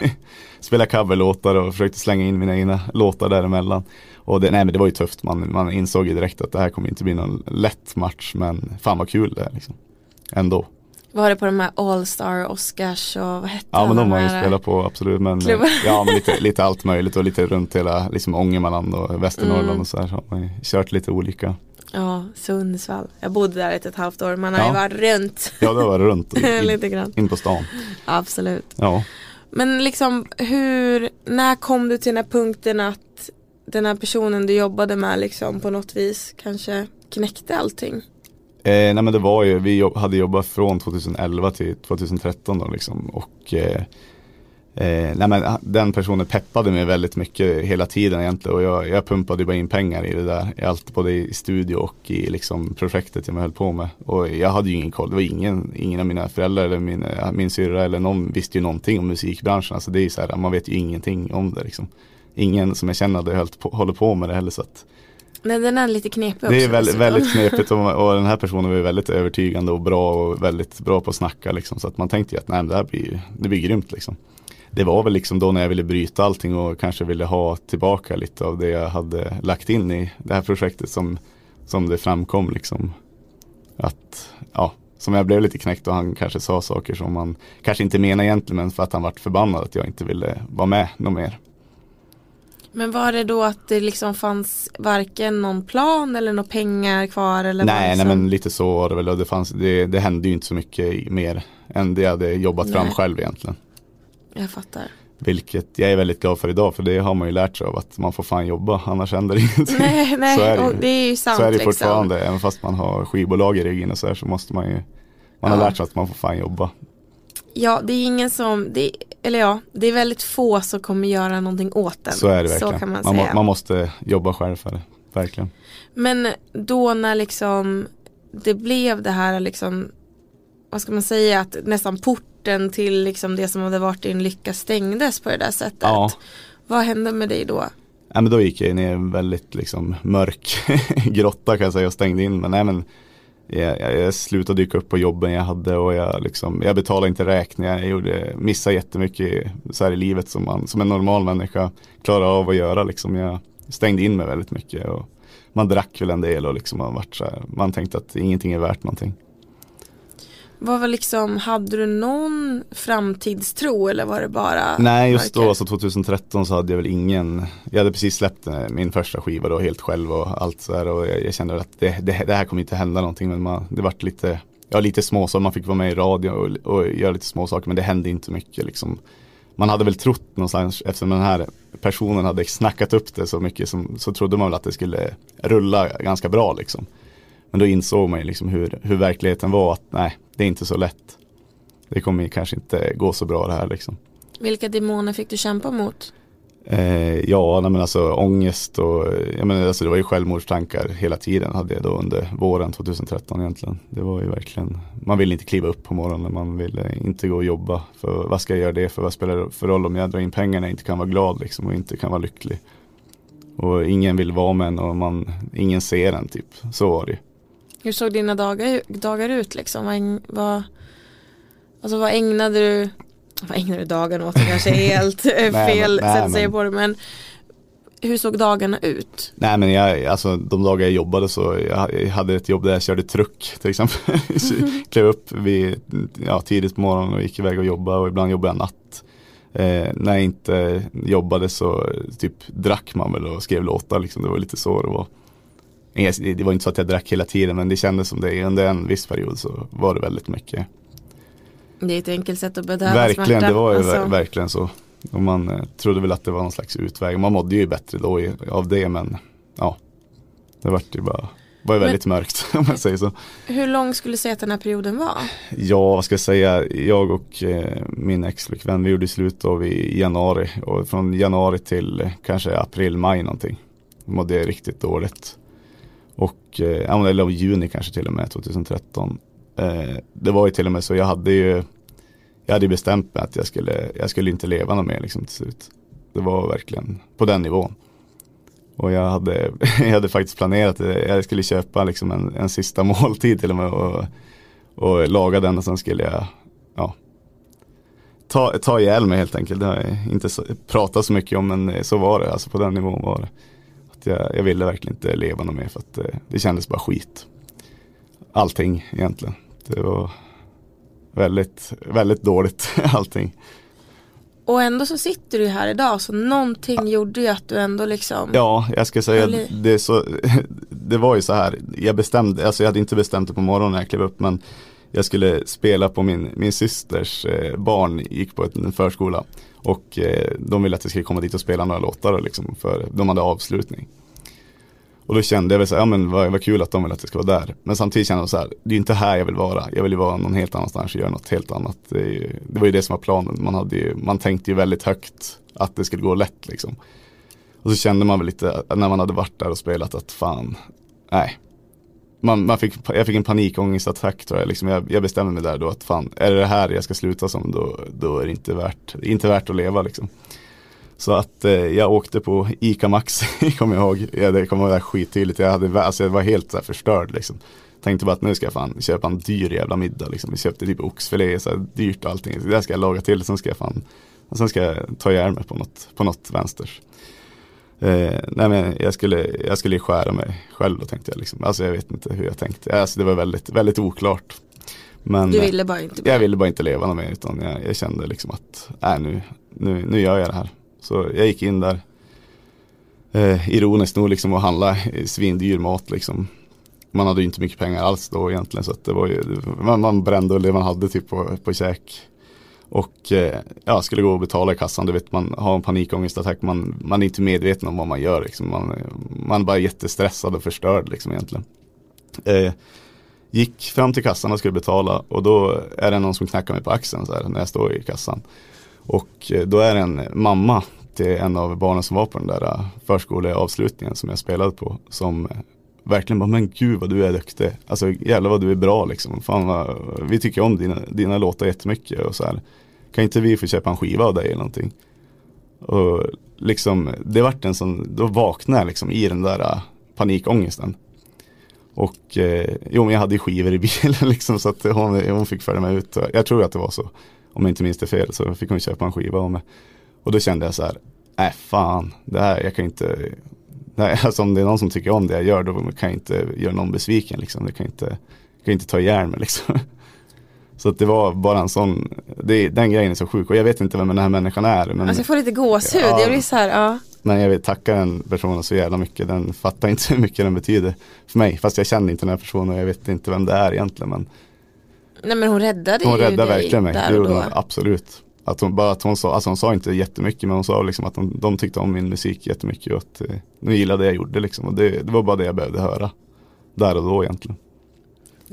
Spela coverlåtar och försökte slänga in mina egna låtar däremellan. Och det, nej, men det var ju tufft, man, man insåg ju direkt att det här kommer inte bli någon lätt match men fan vad kul det är liksom. Ändå. Var det på de här All-Star, Oscars och vad hette Ja men de har ju här? spelat på absolut men, Klubbar. ja, men lite, lite allt möjligt och lite runt hela liksom Ångermanland och Västernorrland Mm. och så här. Så har man kört lite olika. Ja, Sundsvall. Jag bodde där ett och ett halvt år. Man har Ja. ju varit runt Ja det var runt in, lite grann. in på stan. Absolut. Ja. Men liksom hur, när kom du till den här punkten att den här personen du jobbade med liksom på något vis kanske knäckte allting? Eh, nej men det var ju, vi jobb, hade jobbat från 2011 till 2013 då liksom och eh, eh, nej men den personen peppade mig väldigt mycket hela tiden egentligen och jag, jag pumpade bara in pengar i det där, i allt både i studio och i liksom projektet jag höll på med. Och jag hade ju ingen koll, det var ingen, ingen av mina föräldrar eller min, min syrra eller någon visste ju någonting om musikbranschen. Alltså det är ju så här, man vet ju ingenting om det liksom. Ingen som jag känner hade på, håller på med det heller så att Nej den är lite knepig också. det är väldigt, väldigt knepigt och, och den här personen var väldigt övertygande och bra och väldigt bra på att snacka liksom. Så att man tänkte ju att nej, det här blir, det blir grymt liksom. Det var väl liksom då när jag ville bryta allting och kanske ville ha tillbaka lite av det jag hade lagt in i det här projektet som, som det framkom liksom. Att, ja, som jag blev lite knäckt och han kanske sa saker som man kanske inte menar egentligen men för att han vart förbannad att jag inte ville vara med något mer. Men var det då att det liksom fanns varken någon plan eller några pengar kvar? Eller Nej, nej men lite så var det väl det, fanns, det, det hände ju inte så mycket mer än det jag hade jobbat fram Nej. själv egentligen. Jag fattar. Vilket jag är väldigt glad för idag för det har man ju lärt sig av att man får fan jobba annars händer ingenting. Nej, nej, Så är det ju. det är ju sant så är det liksom. fortfarande, även fast man har skivbolag i ryggen och så här så måste man ju Man har Ja. lärt sig att man får fan jobba. Ja, det är ingen som, det, eller ja, det är väldigt få som kommer göra någonting åt den. Så är det verkligen. Så kan man, man, säga. må, man måste jobba själv för det, verkligen. Men då när liksom det blev det här liksom, vad ska man säga, att nästan porten till liksom det som hade varit din lycka stängdes på det där sättet. Ja. Vad hände med dig då? Ja, men då gick jag ner i en väldigt liksom, mörk grotta kan jag säga och stängde in men nej men jag, jag, jag slutade dyka upp på jobben jag hade och jag, liksom, jag betalade inte räkningar. Jag gjorde, missade jättemycket så här i livet som, man, som en normal människa klarar av att göra. Liksom. Jag stängde in mig väldigt mycket. Och man drack väl en del och liksom man, vart så här, man tänkte att ingenting är värt någonting. Vad var liksom, hade du någon framtidstro eller var det bara Nej just då, alltså 2013 så hade jag väl ingen. Jag hade precis släppt eh, min första skiva då helt själv och allt så här och jag, jag kände att det, det, det här kommer inte hända någonting men man, det vart lite Ja lite små så man fick vara med i radio och, och göra lite små saker men det hände inte mycket liksom. Man hade väl trott någonstans eftersom den här personen hade snackat upp det så mycket som, så trodde man väl att det skulle rulla ganska bra liksom Men då insåg man ju liksom hur, hur verkligheten var att nej det är inte så lätt Det kommer kanske inte gå så bra det här liksom Vilka demoner fick du kämpa mot? Eh, ja, nej, men alltså ångest och jag menar, alltså, det var ju självmordstankar hela tiden hade jag då under våren 2013 egentligen. Det var ju verkligen, man ville inte kliva upp på morgonen, man ville inte gå och jobba. För vad ska jag göra det för? Vad spelar det för roll om jag drar in pengar när jag inte kan vara glad liksom och inte kan vara lycklig? Och ingen vill vara med en och man, ingen ser en typ. Så var det ju. Hur såg dina dagar, dagar ut liksom? Vad, alltså vad ägnade du Vad ägnade du dagarna åt? Det kanske är helt eh, fel nej, sätt att säga på det men Hur såg dagarna ut? Nej men jag, alltså de dagar jag jobbade så, jag, hade ett jobb där jag körde truck till exempel. Klev upp vid, ja, tidigt på morgonen och gick iväg och jobbade och ibland jobbade jag natt. Eh, när jag inte jobbade så typ drack man väl och skrev låtar liksom, det var lite så det var. Det var inte så att jag drack hela tiden men det kändes som det under en viss period så var det väldigt mycket. Det är ett enkelt sätt att bedöva Verkligen, smärta. det var ju Alltså, ver- verkligen så. Och man eh, trodde väl att det var någon slags utväg. Man mådde ju bättre då i, av det men ja, det vart ju bara var ju väldigt men, mörkt om man säger så. Hur lång skulle du säga att den här perioden var? Ja, vad ska jag säga, jag och eh, min exflickvän vi gjorde slut då i januari och från januari till eh, kanske april, maj någonting. Mådde riktigt dåligt. Och, eh, eller juni kanske till och med 2013. Eh, det var ju till och med så jag hade ju jag hade bestämt mig att jag skulle, jag skulle inte leva något mer liksom till slut. Det var verkligen på den nivån. Och jag hade, jag hade faktiskt planerat. Jag skulle köpa liksom en, en sista måltid till och med och, och laga den och sen skulle jag ja, ta, ta ihjäl mig helt enkelt. Det har jag inte pratat så mycket om men så var det. Alltså på den nivån var det. Att jag, jag ville verkligen inte leva något mer för att det, eh, det kändes bara skit. Allting egentligen. Det var väldigt, väldigt dåligt allting. Och ändå så sitter du här idag så någonting gjorde ju att du ändå liksom Ja, jag ska säga det, så, det var ju så här. Jag bestämde, alltså jag hade inte bestämt det på morgonen när jag klev upp men jag skulle spela på min, min systers eh, barn gick på en förskola och eh, de ville att jag skulle komma dit och spela några låtar liksom för de hade avslutning. Och då kände jag väl så här, ja men vad, vad kul att de vill att jag ska vara där. Men samtidigt kände jag så här, det är ju inte här jag vill vara. Jag vill ju vara någon helt annanstans och göra något helt annat. Det, ju, det var ju det som var planen. Man, hade ju, man tänkte ju väldigt högt att det skulle gå lätt liksom. Och så kände man väl lite när man hade varit där och spelat att fan, nej. Man, man fick, jag fick en panikångestattack tror jag. Liksom jag. Jag bestämde mig där då att fan, är det det här jag ska sluta som då, då är det inte värt, inte värt att leva liksom. Så att eh, jag åkte på ICA Maxi, kommer jag ihåg. Ja, det kommer ihåg skittydligt. Jag, hade, alltså, jag var helt så här, förstörd liksom. Tänkte bara att nu ska jag fan köpa en dyr jävla middag liksom. Jag köpte typ oxfilé, så här, dyrt och allting. Så det ska jag laga till, sen ska jag fan, och sen ska jag ta ihjäl mig på något, på något vänsters. Eh, nej men jag skulle, jag skulle skära mig själv då tänkte jag liksom. Alltså jag vet inte hur jag tänkte. Alltså det var väldigt, väldigt oklart. Men, du ville bara inte? Jag ville bara inte leva något mer utan jag, jag kände liksom att, nej nu, nu, nu gör jag det här. Så jag gick in där eh, ironiskt nog liksom och handla svindyr mat liksom. Man hade ju inte mycket pengar alls då egentligen så att det var ju, man, man brände det man hade typ på, på käk. Och eh, ja, skulle gå och betala i kassan, du vet man har en panikångestattack, man, man är inte medveten om vad man gör liksom. Man, man är bara jättestressad och förstörd liksom egentligen. Eh, gick fram till kassan och skulle betala och då är det någon som knackar mig på axeln så här, när jag står i kassan. Och eh, då är det en mamma till en av barnen som var på den där eh, förskoleavslutningen som jag spelade på. Som verkligen bara, men gud vad du är duktig. Alltså jävlar vad du är bra liksom. Fan vad, vi tycker om dina, dina låtar jättemycket och så här. Kan inte vi få köpa en skiva av dig eller någonting? Och liksom, det vart en sån, då vaknade jag liksom i den där äh, panikångesten. Och eh, jo men jag hade ju skivor i bilen liksom så att hon, hon fick följa med ut. Jag tror att det var så om jag inte minns det fel, så fick hon köpa en skiva av mig. Och då kände jag så här, äh, fan, det här, jag kan inte, nej, alltså om det är någon som tycker om det jag gör, då kan jag inte göra någon besviken liksom. Det kan inte, kan inte ta ihjäl mig liksom. Så det var bara en sån, det, den grejen är så sjuk och jag vet inte vem den här människan är. Men, alltså jag får lite gåshud, ja, jag blir så här, ja. Men jag vill tacka den personen så jävla mycket, den fattar inte hur mycket den betyder för mig. Fast jag känner inte den här personen och jag vet inte vem det är egentligen. Men Nej men hon räddade hon ju räddade dig verkligen mig. där och då. Absolut. Att hon, bara att hon sa, alltså hon sa inte jättemycket men hon sa liksom att de, de tyckte om min musik jättemycket och att eh, de gillade det jag gjorde liksom. Och det, det var bara det jag behövde höra. Där och då egentligen.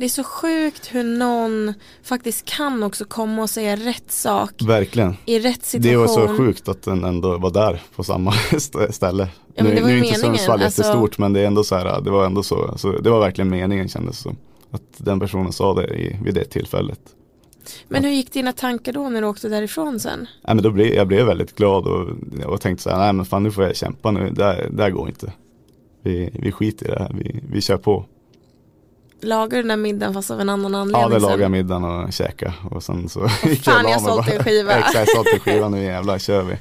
Det är så sjukt hur någon faktiskt kan också komma och säga rätt sak. Verkligen. I rätt situation. Det var så sjukt att den ändå var där på samma ställe. Ja, nu, nu är inte Sundsvall alltså... jättestort men det är ändå så här, det var ändå så, alltså, det var verkligen meningen kändes som. Att den personen sa det i, vid det tillfället. Men hur gick dina tankar då när du åkte därifrån sen? Nej, men då blev, jag blev väldigt glad och, och tänkte så här, nej men fan nu får jag kämpa nu, det här, det här går inte. Vi, vi skiter i det här, vi, vi kör på. Lagar du den där middagen fast av en annan anledning? Ja, det lagade jag middagen och käka och sen så gick Fan, jag har sålt en skiva. Exakt, jag sålt en skiva, nu jävlar kör vi.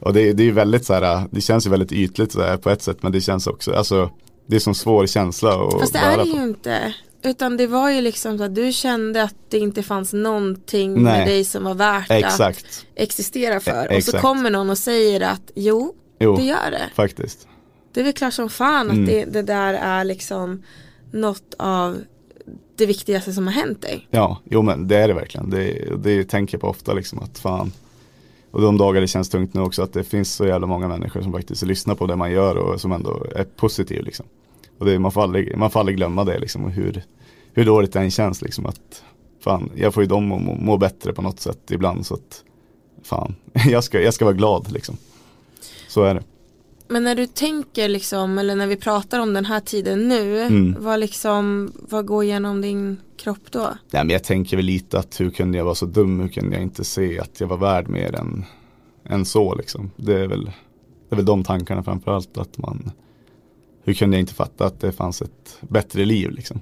Och det, det är ju väldigt så här, det känns ju väldigt ytligt så här, på ett sätt men det känns också, alltså det är som svår känsla att Fast det är det ju inte. Utan det var ju liksom så att du kände att det inte fanns någonting Nej. med dig som var värt Exakt. att existera för. E och så kommer någon och säger att jo, jo det gör det. Faktiskt. Det är väl klart som fan att mm. det, det, där är liksom något av det viktigaste som har hänt dig. Ja, jo men det är det verkligen. Det, det tänker jag på ofta liksom att fan och de dagar det känns tungt nu också att det finns så jävla många människor som faktiskt lyssnar på det man gör och som ändå är positiv liksom. Och det, man, får aldrig, man får aldrig glömma det liksom och hur, hur dåligt det än känns liksom att fan, jag får ju dem att må, må bättre på något sätt ibland så att fan, jag ska, jag ska vara glad liksom. Så är det. Men när du tänker liksom, eller när vi pratar om den här tiden nu, Mm. vad liksom, vad går igenom din kropp då? Nej men jag tänker väl lite att hur kunde jag vara så dum, hur kunde jag inte se att jag var värd mer än, än så liksom. Det är väl, det är väl de tankarna framförallt att man, hur kunde jag inte fatta att det fanns ett bättre liv liksom.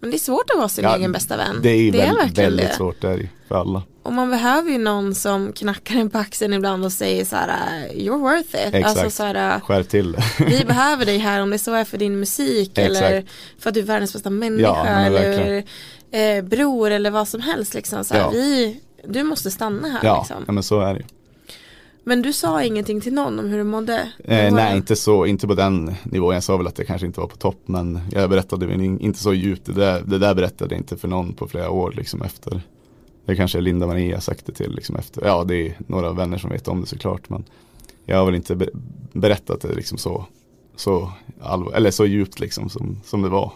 Men det är svårt att vara sin Ja, egen bästa vän. Det är ju väldigt, verkligen väldigt det. svårt det är det för alla. Och man behöver ju någon som knackar en på axeln ibland och säger så här, you're worth it. Exakt. Alltså så här, Skärp till det. vi behöver dig här om det så är för din musik Exakt. eller för att du är världens bästa människa Ja, eller eh, bror eller vad som helst. Liksom. Så här, Ja. vi, du måste stanna här. Ja, Liksom. ja men så är det ju. Men du sa ingenting till någon om hur du mådde? Eh, nej, det? inte så, inte på den nivån. Jag sa väl att jag kanske inte var på topp, men jag berättade väl in- inte så djupt. Det där, det där berättade jag inte för någon på flera år liksom efter. Det kanske är Linda Maria sagt det till liksom efter. Ja, det är några vänner som vet om det såklart, men jag har väl inte be- berättat det liksom så, så allvar, eller så djupt liksom som, som det var.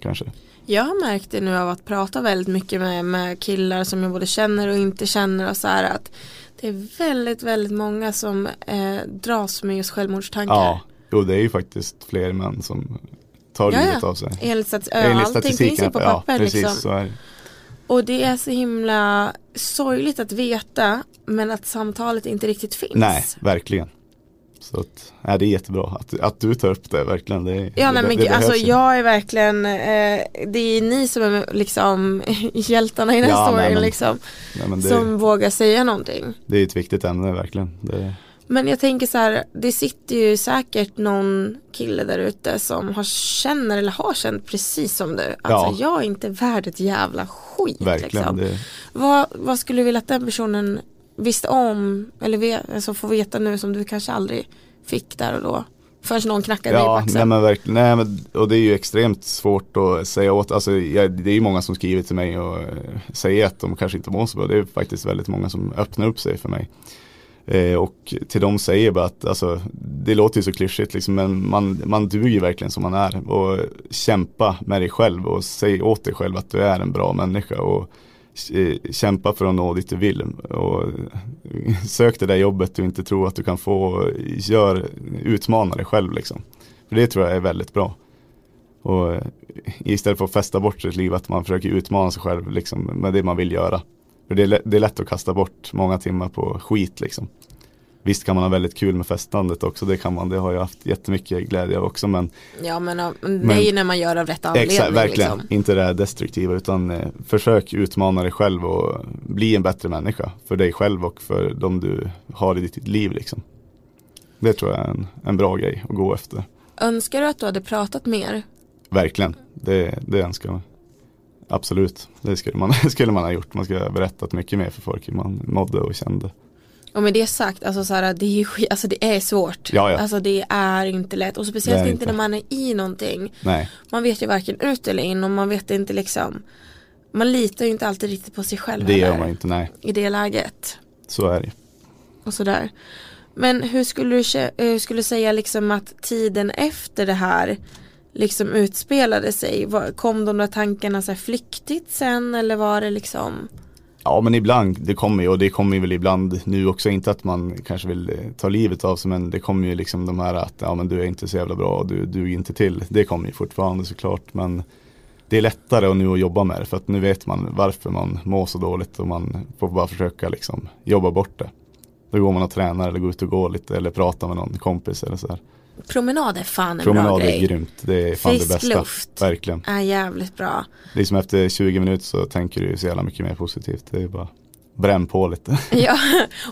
Kanske. Jag har märkt det nu av att prata väldigt mycket med, med killar som jag både känner och inte känner och så här att det är väldigt, väldigt många som eh, dras med just självmordstankar. Ja, jo det är ju faktiskt fler män som tar Ja, ja. livet av sig. Enligt, stats- Enligt allting finns ju statistiken, på ja, papper precis liksom. så är det. Och det är så himla sorgligt att veta men att samtalet inte riktigt finns. Nej, verkligen. Så att, nej, det är jättebra att, att du tar upp det verkligen. Det, Ja det, nej, men det gud, alltså jag är verkligen, eh, det är ni som är liksom hjältarna i den här Ja, nej, storyn men- liksom. nej, det, Som vågar säga någonting. det är ett viktigt ämne verkligen. Men jag tänker så här, det sitter ju säkert någon kille där ute som har känner eller har känt precis som du. Alltså jag är inte värd ett jävla skit. verkligen. Liksom. Det, Vad, vad skulle du vilja att den personen visste om eller alltså får veta nu som du kanske aldrig fick där och då? Förrän någon knackade dig på ja, axeln. nej men verkligen. Nej, men, och det är ju extremt svårt att säga åt. Alltså, jag, det är ju många som skriver till mig och eh, säger att de kanske inte mår så bra. Det är faktiskt väldigt många som öppnar upp sig för mig. Eh, och till dem säger jag bara att alltså, det låter ju så klyschigt liksom, men man, man duger verkligen som man är. Och kämpa med dig själv och säg åt dig själv att du är en bra människa. Och eh, kämpa för att nå dit du vill. Och sök det där jobbet du inte tror att du kan få. Gör, utmana dig själv liksom. För det tror jag är väldigt bra. Och istället för att fästa bort sitt liv att man försöker utmana sig själv liksom, med det man vill göra. För det är, det är lätt att kasta bort många timmar på skit liksom. Visst kan man ha väldigt kul med festandet också, det kan man, det har jag haft jättemycket glädje av också men Ja men, det är ju när man gör av rätt anledning. Exakt, verkligen. Liksom. Inte det här destruktiva utan eh, försök utmana dig själv och bli en bättre människa för dig själv och för de du har i ditt liv liksom. Det tror jag är en, en bra grej att gå efter. Önskar du att du hade pratat mer? Verkligen, det, det önskar man. Absolut, det skulle man, skulle man ha gjort. Man skulle ha berättat mycket mer för folk hur man mådde och kände. Och med det sagt, alltså, så här, det, är ju, alltså det är svårt. Ja, ja. Alltså det är inte lätt. Och speciellt inte när man är i någonting. Nej, Man vet ju varken ut eller in och man vet inte liksom Man litar ju inte alltid riktigt på sig själv det gör man inte, nej. I det läget Så är det. och sådär Men hur skulle du, hur skulle du säga liksom att tiden efter det här liksom utspelade sig? Kom de där tankarna så här flyktigt sen eller var det liksom Ja men ibland, det kommer ju och det kommer ju väl ibland nu också, inte att man kanske vill eh, ta livet av sig men det kommer ju liksom de här att ja men du är inte så jävla bra och du duger inte till. Det kommer ju fortfarande såklart men det är lättare nu att jobba med det för att nu vet man varför man mår så dåligt och man får bara försöka liksom jobba bort det. Då går man och tränar eller går ut och går lite eller pratar med någon kompis eller så här. Promenad är fan en bra Promenad är grej grymt, det är fan Frisk det bästa. luft. Verkligen. Är jävligt bra Liksom efter 20 minuter så tänker du så jävla mycket mer positivt. Det är bara bränn på lite. Ja,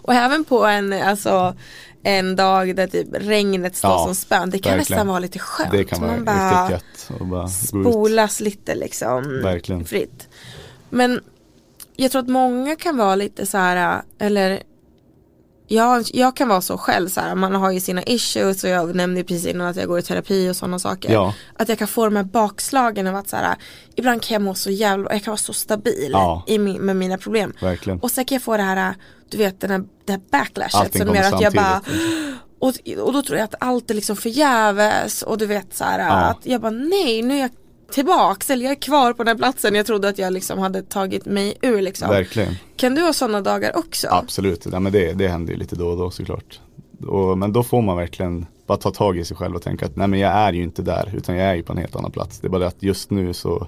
och även på en, alltså, en dag där typ regnet står Ja, som spön. Det kan verkligen. nästan vara lite skönt. Det kan vara Man bara riktigt gött. Och bara spolas lite liksom Verkligen. fritt. Men jag tror att många kan vara lite så här, eller jag, jag kan vara så själv så här, man har ju sina issues och jag nämnde precis innan att jag går i terapi och sådana saker. Ja. Att jag kan få de här bakslagen av att så här, ibland kan jag må så jävla, jag kan vara så stabil Ja. i min, med mina problem. Verkligen. Och sen kan jag få det här, du vet den här, det här backlashet Allting som gör att jag bara och, och då tror jag att allt är liksom förgäves och du vet så här Ja. att jag bara nej nu är jag tillbaks eller jag är kvar på den här platsen jag trodde att jag liksom hade tagit mig ur liksom. Verkligen. Kan du ha sådana dagar också? Absolut, ja, men det, det händer ju lite då och då såklart. Och, men då får man verkligen bara ta tag i sig själv och tänka att nej men jag är ju inte där utan jag är ju på en helt annan plats. Det är bara det att just nu så,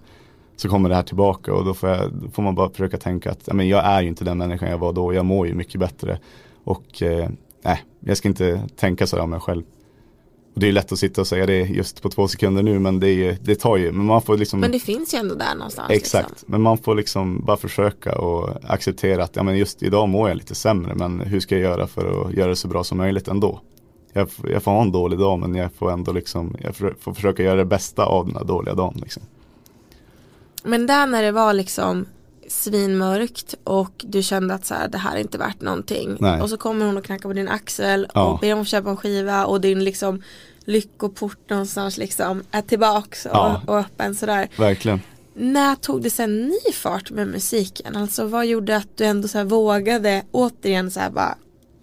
så kommer det här tillbaka och då får, jag, då får man bara försöka tänka att nej, men jag är ju inte den människan jag var då. Jag mår ju mycket bättre. Och eh, nej, jag ska inte tänka så om mig själv. Och det är lätt att sitta och säga det just på två sekunder nu men det, är, ju- det tar ju, men man får liksom Men det finns ju ändå där någonstans. Exakt, Liksom. men man får liksom bara försöka och acceptera att ja, men just idag mår jag lite sämre men hur ska jag göra för att göra det så bra som möjligt ändå. Jag, jag får ha en dålig dag men jag får ändå liksom, jag får, får försöka göra det bästa av den här dåliga dagen. Liksom. Men där när det var liksom svinmörkt och du kände att så här, det här är inte värt någonting. Nej. Och så kommer hon och knackar på din axel Ja. och ber om att köpa en skiva och din liksom lyckoport någonstans liksom är tillbaks och, Ja. och öppen sådär. Verkligen. När tog det sen ny fart med musiken? Alltså vad gjorde att du ändå så vågade återigen så här bara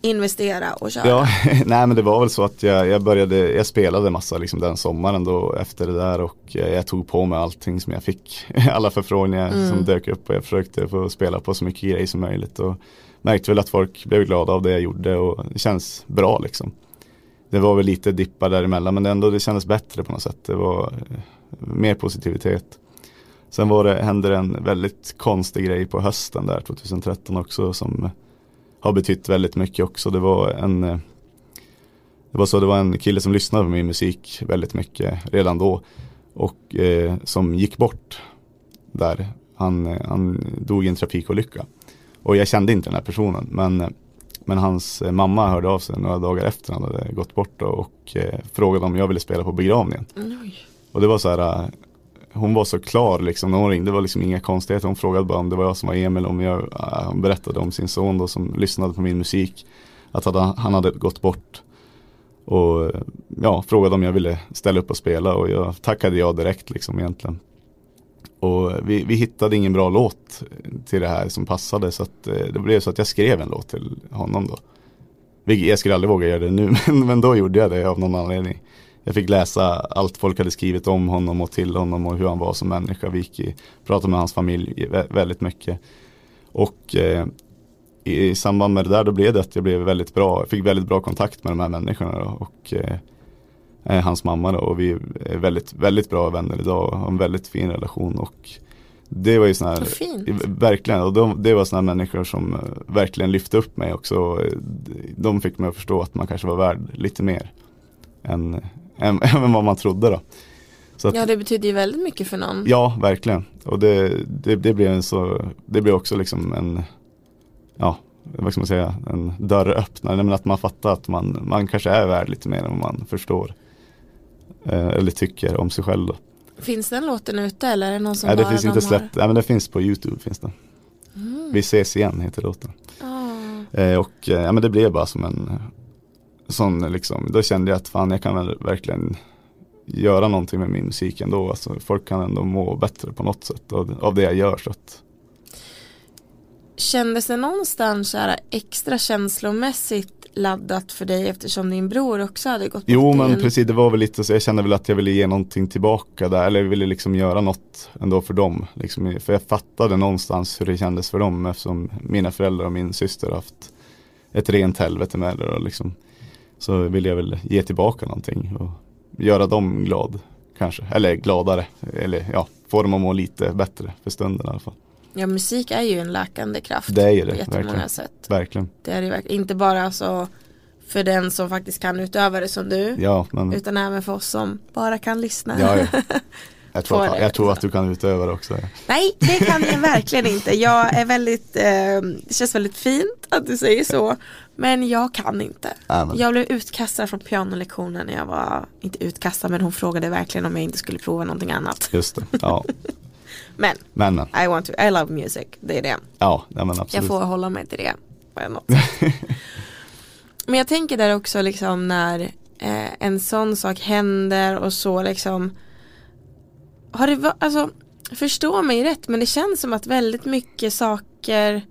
investera och köra? Ja, nej men det var väl så att jag, jag började, jag spelade massa liksom den sommaren då efter det där och eh, jag tog på mig allting som jag fick. Alla förfrågningar som dök upp och jag försökte få spela på så mycket grejer som möjligt och märkte väl att folk blev glada av det jag gjorde och det känns bra liksom. Det var väl lite dippar däremellan men det ändå det kändes bättre på något sätt. Det var eh, mer positivitet. Sen var det, hände det en väldigt konstig grej på hösten där 2013 också som har betytt väldigt mycket också. Det var en eh, det var så det var en kille som lyssnade på min musik väldigt mycket redan då och eh, som gick bort där. Han, eh, han dog i en trafikolycka. Och jag kände inte den här personen men, eh, men hans mamma hörde av sig några dagar efter han hade gått bort och eh, frågade om jag ville spela på begravningen. Oj. Och det var så här, hon var så klar liksom när hon ringde, det var liksom inga konstigheter. Hon frågade bara om det var jag som var Emil, om jag, äh, hon berättade om sin son då som lyssnade på min musik. Att hade, han hade gått bort. Och eh, ja, frågade om jag ville ställa upp och spela och jag tackade ja direkt liksom egentligen. Och eh, vi, vi hittade ingen bra låt till det här som passade så att eh, det blev så att jag skrev en låt till honom då. Jag skulle aldrig våga göra det nu men, men då gjorde jag det av någon anledning. Jag fick läsa allt folk hade skrivit om honom och till honom och hur han var som människa. Vi gick i, pratade med hans familj vä- väldigt mycket. Och eh, i, i samband med det där då blev det att jag blev väldigt bra, jag fick väldigt bra kontakt med de här människorna då, och eh, eh, hans mamma då, och vi är väldigt, väldigt bra vänner idag och har en väldigt fin relation och det var ju sådana här, verkligen, och de, det var sådana människor som eh, verkligen lyfte upp mig också. Eh, De fick mig att förstå att man kanske var värd lite mer än, än, än vad man trodde då. Att, Ja det betyder ju väldigt mycket för någon. Ja, verkligen. Och det, det, det blev en så, det blev också liksom en, ja, vad ska man säga, en dörröppnare. Men att man fattar att man, man kanske är värd lite mer än vad man förstår. Eh, eller tycker om sig själv då. Finns den låten ute eller är det någon som Nej, det finns inte släppt, nej men det finns på YouTube finns det. Vi ses igen heter låten. Ah. Eh, och eh, ja, men det blev bara som en sån liksom, då kände jag att fan jag kan väl verkligen göra någonting med min musik ändå. Alltså, folk kan ändå må bättre på något sätt av, av det jag gör. Så att, Kändes det någonstans så här extra känslomässigt laddat för dig eftersom din bror också hade gått jo men en- precis, det var väl lite så, jag kände väl att jag ville ge någonting tillbaka där, eller jag ville liksom göra något ändå för dem. Liksom, för jag fattade någonstans hur det kändes för dem eftersom mina föräldrar och min syster haft ett rent helvete med det. Och liksom, så ville jag väl ge tillbaka någonting och göra dem glad kanske, eller gladare, eller ja, få dem att må lite bättre för stunden i alla fall. Ja musik är ju en läkande kraft Det är ju på det, jättemånga verkligen. sätt. Verkligen. Det är det verkligen. Inte bara så för den som faktiskt kan utöva det som du. Ja, men Utan även för oss som bara kan lyssna. ja, ja. Jag, tror att, jag tror att du kan utöva det också. Ja. Nej, det kan jag verkligen inte. Jag är väldigt, eh, det känns väldigt fint att du säger så. Men jag kan inte. Nej, men- Jag blev utkastad från pianolektionen när jag var, inte utkastad men hon frågade verkligen om jag inte skulle prova någonting annat. Just det, ja. Men Men I want to, I love music, det är det. ja, nej, men absolut. Jag får hålla mig till det. Men jag tänker där också liksom när eh, en sån sak händer och så liksom Har det varit, alltså Förstå mig rätt men det känns som att väldigt mycket saker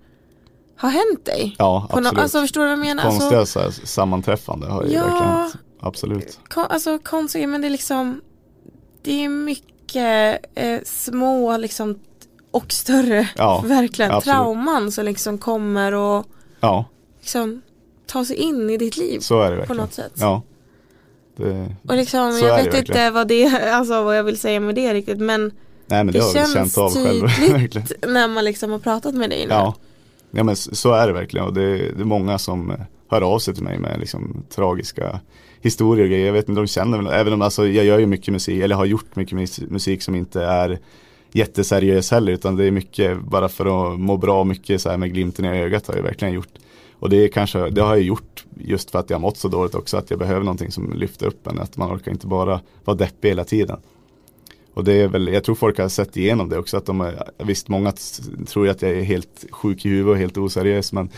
har hänt dig. Ja, På absolut. alltså förstår du vad jag menar? Alltså, Konstiga så här, sammanträffande har ju Ja. verkligen hänt. Absolut. kon, alltså konstigt men det är liksom Det är mycket eh, små liksom och större Ja, verkligen absolut. trauman som liksom kommer och Ja, liksom ta sig in i ditt liv så är det på verkligen. något sätt. Ja. Det, Och liksom, Så jag är det vet inte verkligen. vad det alltså vad jag vill säga med det riktigt men nej men det, det har känns känt av tydligt. när man liksom har pratat med dig nu. Ja. ja, men så är det verkligen och det, det är många som eh, hör av sig till mig med liksom tragiska historier och grejer. Jag vet inte, de känner väl, även om alltså, jag gör ju mycket musik, eller har gjort mycket mus- musik som inte är jätteseriös heller utan det är mycket bara för att må bra, mycket så här med glimten i ögat har jag verkligen gjort. Och det är kanske, det har jag gjort just för att jag har mått så dåligt också att jag behöver någonting som lyfter upp en, att man orkar inte bara vara deppig hela tiden. Och det är väl, jag tror folk har sett igenom det också att de är, visst många tror att jag är helt sjuk i huvudet och helt oseriös men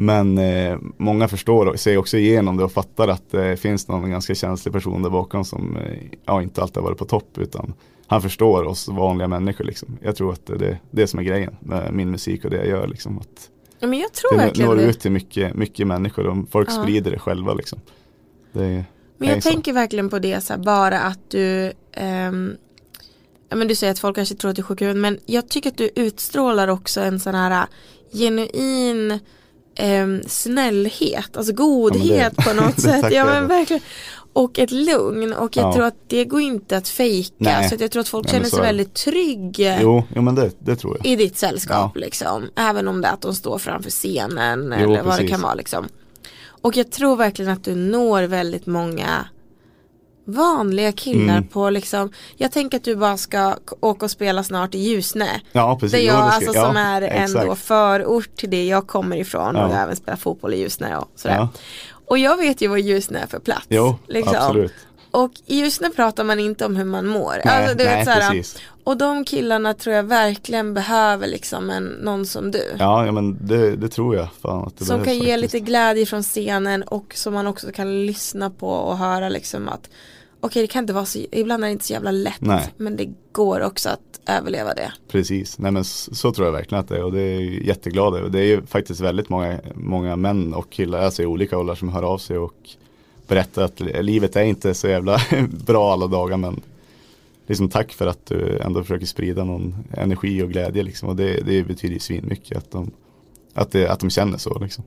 men eh, många förstår och ser också igenom det och fattar att det finns någon ganska känslig person där bakom som eh, ja, inte alltid har varit på topp utan han förstår oss vanliga människor liksom. Jag tror att det är det, det som är grejen med min musik och det jag gör liksom. Att Ja, Men jag tror det verkligen når det. ut till mycket, mycket människor och folk Ja. sprider det själva liksom. Det, Men jag tänker verkligen på det så här, bara att du ehm, Ja men du säger att folk kanske tror att du är sjuk men jag tycker att du utstrålar också en sån här genuin ehm, snällhet, alltså godhet det- på något sätt. Ja jag men verkligen. Och ett lugn och jag Ja. tror att det går inte att fejka. Nej. Så att jag tror att folk Ja, men känner sig är väldigt trygg Jo, jo men det, det tror jag. i ditt sällskap Ja. liksom. Även om det är att de står framför scenen Jo, eller vad det precis. kan vara liksom. Och jag tror verkligen att du når väldigt många vanliga killar Mm. på liksom, jag tänker att du bara ska åka och spela snart i Ljusne. Ja precis. Där Jo, jag, det ska- alltså ja, som är ändå exakt. förort till det jag kommer ifrån och Ja. jag även spelar fotboll i Ljusne och sådär. Ja. Och jag vet ju vad Ljusne är för plats. Jo, liksom. absolut. Och i Ljusne pratar man inte om hur man mår. Nej, alltså, du nej vet, såhär, precis. och de killarna tror jag verkligen behöver liksom en, någon som du. Ja, ja men det, det tror jag. Fan det som kan ge faktiskt. lite glädje från scenen och som man också kan lyssna på och höra liksom att Okej det kan inte vara så, ibland är det inte så jävla lätt Nej. men det går också att överleva det. Precis, nej men så, så tror jag verkligen att det är och det är jag jätteglad över. Det är ju faktiskt väldigt många, många män och killar, alltså i olika åldrar som hör av sig och berättar att li- livet är inte så jävla bra alla dagar men liksom tack för att du ändå försöker sprida någon energi och glädje liksom och det, det betyder ju svinmycket att de, att, det, att de känner så liksom.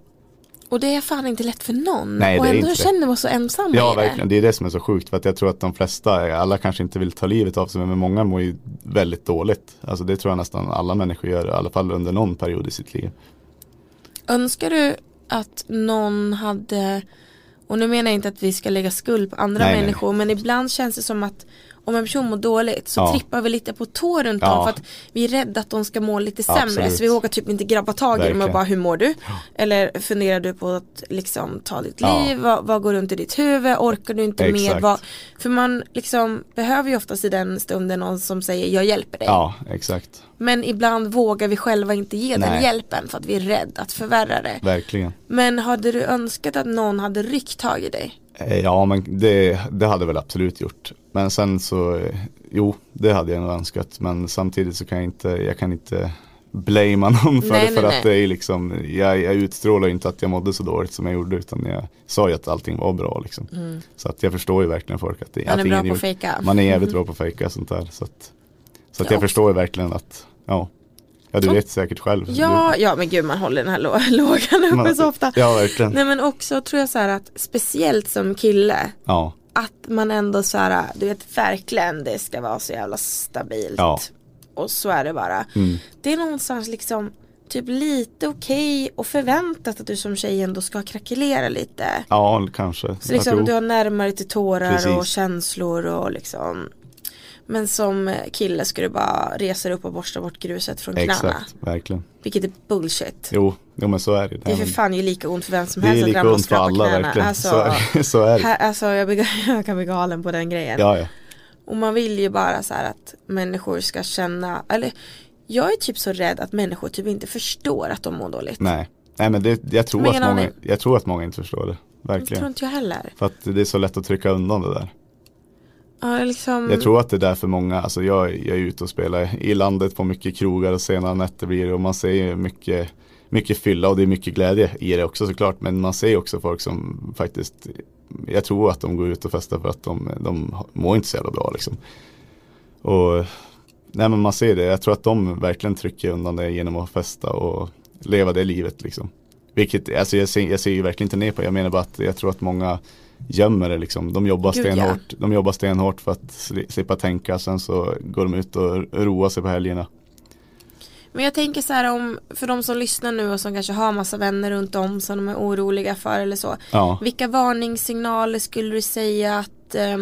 Och det är fan inte lätt för någon. Nej, och ändå känner man så ensam Ja i det. verkligen, det är det som är så sjukt för att jag tror att de flesta, alla kanske inte vill ta livet av sig men många mår ju väldigt dåligt. Alltså det tror jag nästan alla människor gör, i alla fall under någon period i sitt liv. Önskar du att någon hade och nu menar jag inte att vi ska lägga skuld på andra Nej, nej, människor men ibland känns det som att om en person mår dåligt så Ja. trippar vi lite på tå runt Ja. dem för att vi är rädda att de ska må lite sämre Absolut. så vi vågar typ inte grabba tag i dem och bara hur mår du? Eller funderar du på att liksom ta ditt Ja. liv? Vad, vad går runt i ditt huvud? Orkar du inte mer? Exakt. Vad, för man liksom behöver ju oftast i den stunden någon som säger jag hjälper dig. Ja, exakt. Men ibland vågar vi själva inte ge den Nej. hjälpen för att vi är rädda att förvärra det. Verkligen. Men hade du önskat att någon hade ryckt tag i dig? Eh, Ja, men det, det hade jag väl absolut gjort. Men sen så, eh, jo, det hade jag nog önskat. Men samtidigt så kan jag inte, jag kan inte blamea någon för Nej, det. För nej, att nej. det är liksom, jag, jag utstrålar inte att jag mådde så dåligt som jag gjorde. Utan jag sa ju att allting var bra liksom. Så att jag förstår ju verkligen folk att det Man är bra på att fejka. Man är jävligt bra på att fejka sånt där. Så att, så att Ja. jag förstår ju verkligen att, ja. Ja, du vet säkert själv. Ja, ja men gud man håller den här lå- lågan uppe Man- så ofta. Ja, verkligen. Nej men också tror jag så här att speciellt som kille Ja, att man ändå så här, du vet verkligen det ska vara så jävla stabilt. Ja. Och så är det bara. mm. Det är någonstans liksom typ lite okej och förväntat att du som tjej ändå ska krackelera lite. ja kanske. Så liksom du har närmare till tårar Precis. och känslor och liksom Men som kille ska du bara resa dig upp och borsta bort gruset från knäna. Exakt, verkligen. Vilket är bullshit. Jo, jo men så är det. Det är för fan ju lika ont för vem som Det helst är att lika ramla och ont för skrapa alla knäna. verkligen. Alltså, så, är, så är det. här, alltså jag, blir, jag kan bli galen på den grejen. Ja, ja. Och man vill ju bara så här att människor ska känna, eller jag är typ så rädd att människor typ inte förstår att de mår dåligt. Nej. Nej men det, jag, tror Men att många, jag tror att många inte förstår det. Det tror verkligen. inte jag heller. För att det är så lätt att trycka undan det där. Ja, liksom, Jag tror att det är därför många, alltså jag, jag är ute och spelar i landet på mycket krogar och sena nätter blir det och man ser ju mycket, mycket fylla och det är mycket glädje i det också såklart. Men man ser också folk som faktiskt, jag tror att de går ut och festar för att de, de mår inte så jävla bra liksom. Och nej men man ser det, jag tror att de verkligen trycker undan det genom att festa och leva det livet liksom. Vilket, alltså jag ser, jag ser ju verkligen inte ner på, jag menar bara att jag tror att många gömmer det liksom. De jobbar Gud, ja. stenhårt, de jobbar stenhårt för att sli- slippa tänka, sen så går de ut och roar sig på helgerna. Men jag tänker så här om, för de som lyssnar nu och som kanske har massa vänner runt om som de är oroliga för eller så. Ja. Vilka varningssignaler skulle du säga att eh,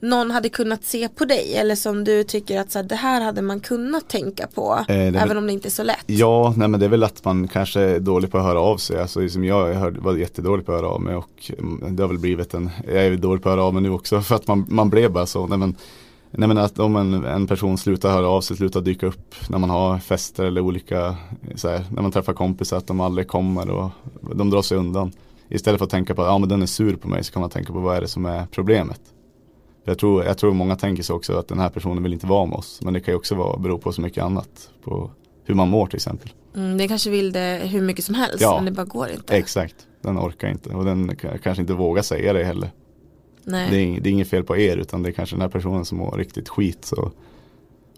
någon hade kunnat se på dig? Eller som du tycker att så här, det här hade man kunnat tänka på. är även väl- om det inte är så lätt. Ja, nej men det är väl att man kanske är dålig på att höra av sig. Alltså som jag, hörde, var jättedålig på att höra av mig och mm, det har väl blivit en, jag är dålig på att höra av mig nu också för att man, man blev bara så. Nej men, nej men att om en, en person slutar höra av sig, slutar dyka upp när man har fester eller olika, här, när man träffar kompisar att de aldrig kommer och de drar sig undan. Istället för att tänka på att ja, men den är sur på mig så kan man tänka på vad är det som är problemet. Jag tror, jag tror många tänker sig också att den här personen vill inte vara med oss. Men det kan ju också vara, bero på så mycket annat. På hur man mår till exempel. Mm, det kanske vill det hur mycket som helst Ja. men det bara går inte. Exakt, den orkar inte. Och den kanske inte vågar säga det heller. Nej. Det är, det är inget fel på er utan det är kanske den här personen som mår riktigt skit. Så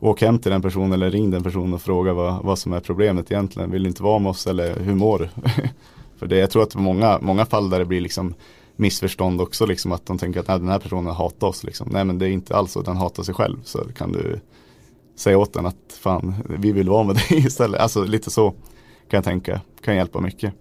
åk hem till den personen eller ring den personen och fråga vad, vad som är problemet egentligen. Vill du inte vara med oss eller hur mår du? För det, jag tror att många, många fall där det blir liksom missförstånd också liksom att de tänker att nej, den här personen hatar oss liksom. Nej men det är inte alls så, den hatar sig själv. Så kan du säga åt den att fan vi vill vara med dig istället. Alltså lite så kan jag tänka, kan hjälpa mycket.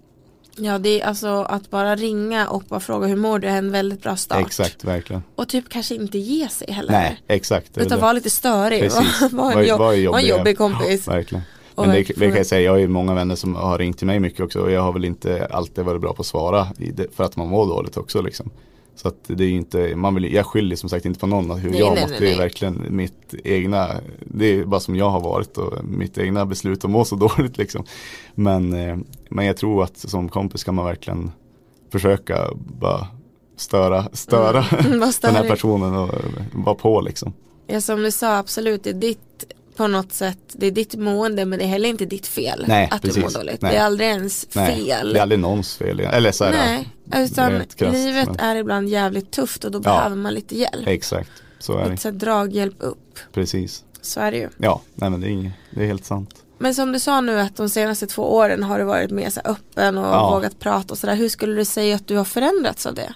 Ja det är alltså att bara ringa och bara fråga hur mår du är en väldigt bra start. Exakt, verkligen. Och typ kanske inte ge sig heller. Nej, exakt. Utan vara lite störig. Precis. Var en, Var- jobb, var var en jobbig, jobbig ja. kompis. Verkligen. Men det, det kan jag säga, jag har ju många vänner som har ringt till mig mycket också och jag har väl inte alltid varit bra på att svara det, för att man mår dåligt också liksom. Så att det är inte, man vill, jag skyller som sagt inte på någon hur Nej, jag nej, mått. nej, Det är verkligen mitt egna, det är bara som jag har varit och mitt egna beslut att må så dåligt liksom. Men, eh, men jag tror att som kompis kan man verkligen försöka bara störa, störa Mm, den här personen och vara på liksom. Ja som du sa absolut det är ditt på något sätt det är ditt mående men det är heller inte ditt fel Nej, att du precis. mår dåligt. Nej. Det är aldrig ens Nej, fel. det är aldrig någons fel. Eller så här, Nej, det utan är krasst, livet men- är ibland jävligt tufft och då Ja. behöver man lite hjälp. Exakt, så är det. Ett så här draghjälp upp. Precis. Så är det ju. Ja, nej men det är, inget, det är helt sant. Men som du sa nu att de senaste två åren har du varit mer så öppen och Ja. vågat prata och sådär. Hur skulle du säga att du har förändrats av det?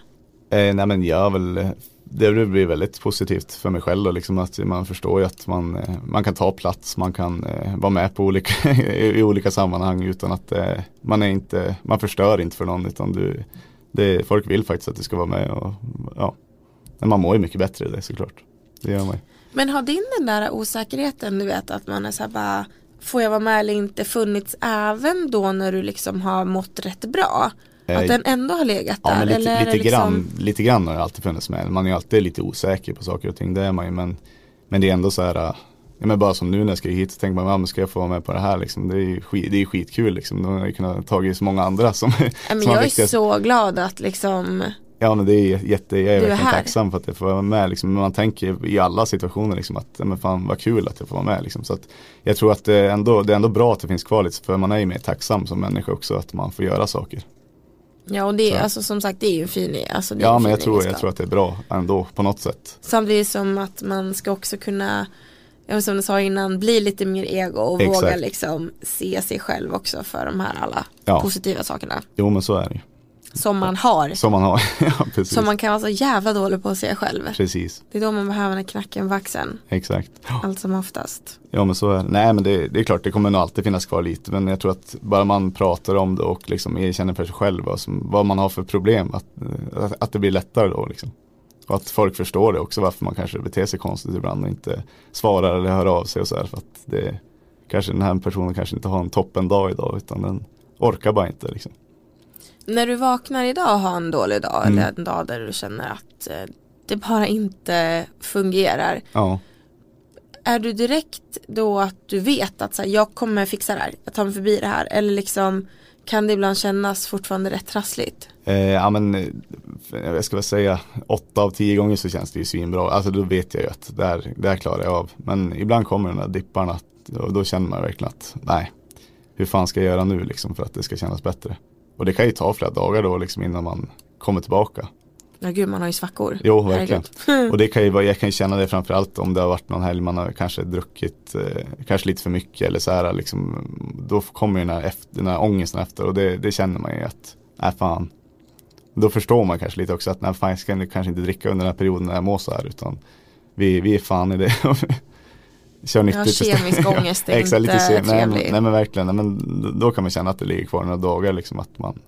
Eh, nej men jag har väl, det blir väldigt positivt för mig själv då, liksom att man förstår ju att man, eh, man kan ta plats, man kan eh, vara med på olika, i, olika sammanhang utan att eh, man är inte, man förstör inte för någon utan du, det, folk vill faktiskt att du ska vara med och ja, men man mår ju mycket bättre i det såklart. Det gör man ju. Men har din den där osäkerheten du vet att man är så här bara Får jag vara med eller inte funnits även då när du liksom har mått rätt bra? Eh, Att den ändå har legat där? Ja men lite, eller är lite, liksom... grann, lite grann har det alltid funnits med. Man är ju alltid lite osäker på saker och ting, det är man ju. Men, men det är ändå så här, ja, men bara som nu när jag ska hit så tänker man, ja, men ska jag få vara med på det här liksom? Det är ju skit, det är skitkul liksom. Då har jag kunnat tagit så många andra som, Ja, men som jag är så glad att liksom Ja men det är jätte, jag är Du är verkligen här. tacksam för att jag får vara med liksom. Men man tänker i alla situationer liksom att, ja, men fan vad kul att jag får vara med liksom. Så att jag tror att det är, ändå, det är ändå bra att det finns kvar lite, för man är ju mer tacksam som människa också att man får göra saker. Ja och det är Så. alltså som sagt det är ju en fin alltså, Ja en men jag tror, jag tror att det är bra ändå på något sätt. Samtidigt som att man ska också kunna som du sa innan, bli lite mer ego och Exakt. våga liksom se sig själv också för de här alla Ja. positiva sakerna Jo men så är det ju. Som man har. Som man har, ja precis. Som man kan vara så jävla dålig på att se själv. Precis, Det är då man behöver den knacken på axeln. exakt. Allt som oftast. Ja men så är det. Nej men det, det är klart det kommer nog alltid finnas kvar lite men jag tror att bara man pratar om det och liksom erkänner för sig själv vad, som, vad man har för problem att, att, att det blir lättare då liksom. Och att folk förstår det också varför man kanske beter sig konstigt ibland och inte svarar eller hör av sig och så här för att det kanske den här personen kanske inte har en toppen dag idag utan den orkar bara inte liksom. När du vaknar idag och har en dålig dag Mm. eller en dag där du känner att eh, det bara inte fungerar. Ja, Är du direkt då att du vet att så här, jag kommer fixa det här, jag tar mig förbi det här eller liksom kan det ibland kännas fortfarande rätt trassligt? Eh, ja men, eh, jag ska väl säga, åtta av tio gånger så känns det ju svinbra. Alltså då vet jag ju att det här, klarar jag av. Men ibland kommer de där dipparna och då känner man verkligen att nej, hur fan ska jag göra nu liksom för att det ska kännas bättre. Och det kan ju ta flera dagar då liksom innan man kommer tillbaka. Ja gud man har ju svackor. Jo verkligen. Och det kan ju vara, jag kan ju känna det framförallt om det har varit någon helg man har kanske druckit eh, kanske lite för mycket eller så här liksom. Då kommer ju den här, efter, den här ångesten efter och det, det känner man ju att, nej fan. Då förstår man kanske lite också att nej fan jag ska kanske inte dricka under den här perioden när jag mår så här utan vi, vi är fan i det. Kör nyttigt ja, kemisk ångest är Exakt, inte lite nej, trevlig. nej men verkligen, nej, men då kan man känna att det ligger kvar några dagar liksom att man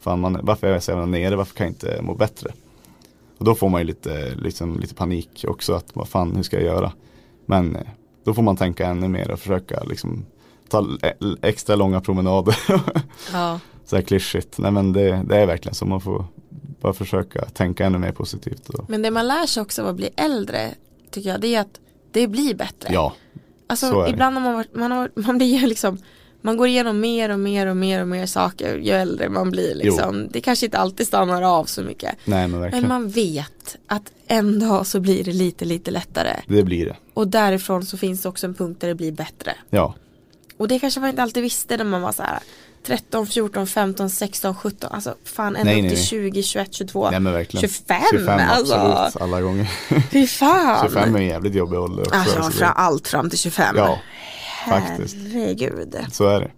Fan man, varför är jag så jävla nere, varför kan jag inte må bättre? Och då får man ju lite, liksom, lite panik också att vad fan hur ska jag göra? Men eh, då får man tänka ännu mer och försöka liksom ta e- extra långa promenader. Ja. så här klyschigt. Nej men det, det är verkligen så man får bara försöka tänka ännu mer positivt. Och, Men det man lär sig också av att bli äldre tycker jag det är att det blir bättre. ja, så Alltså ibland har man varit, man, har, man blir ju liksom man går igenom mer och mer och mer och mer saker ju äldre man blir liksom. Det kanske inte alltid stannar av så mycket. nej men verkligen. Men man vet att en dag så blir det lite lite lättare. Det blir det. Och därifrån så finns det också en punkt där det blir bättre. Ja, Och det kanske man inte alltid visste när man var så här 13, 14, 15, 16, 17, alltså fan ända Nej, upp nej, till nej. 20, 21, 22. nej men verkligen. 25, 25 alltså. absolut, alla gånger. Fy fan. 25 är en jävligt jobbig ålder också. Alltså så det- fra allt fram till 25. Ja, faktiskt. Herregud. Så är det.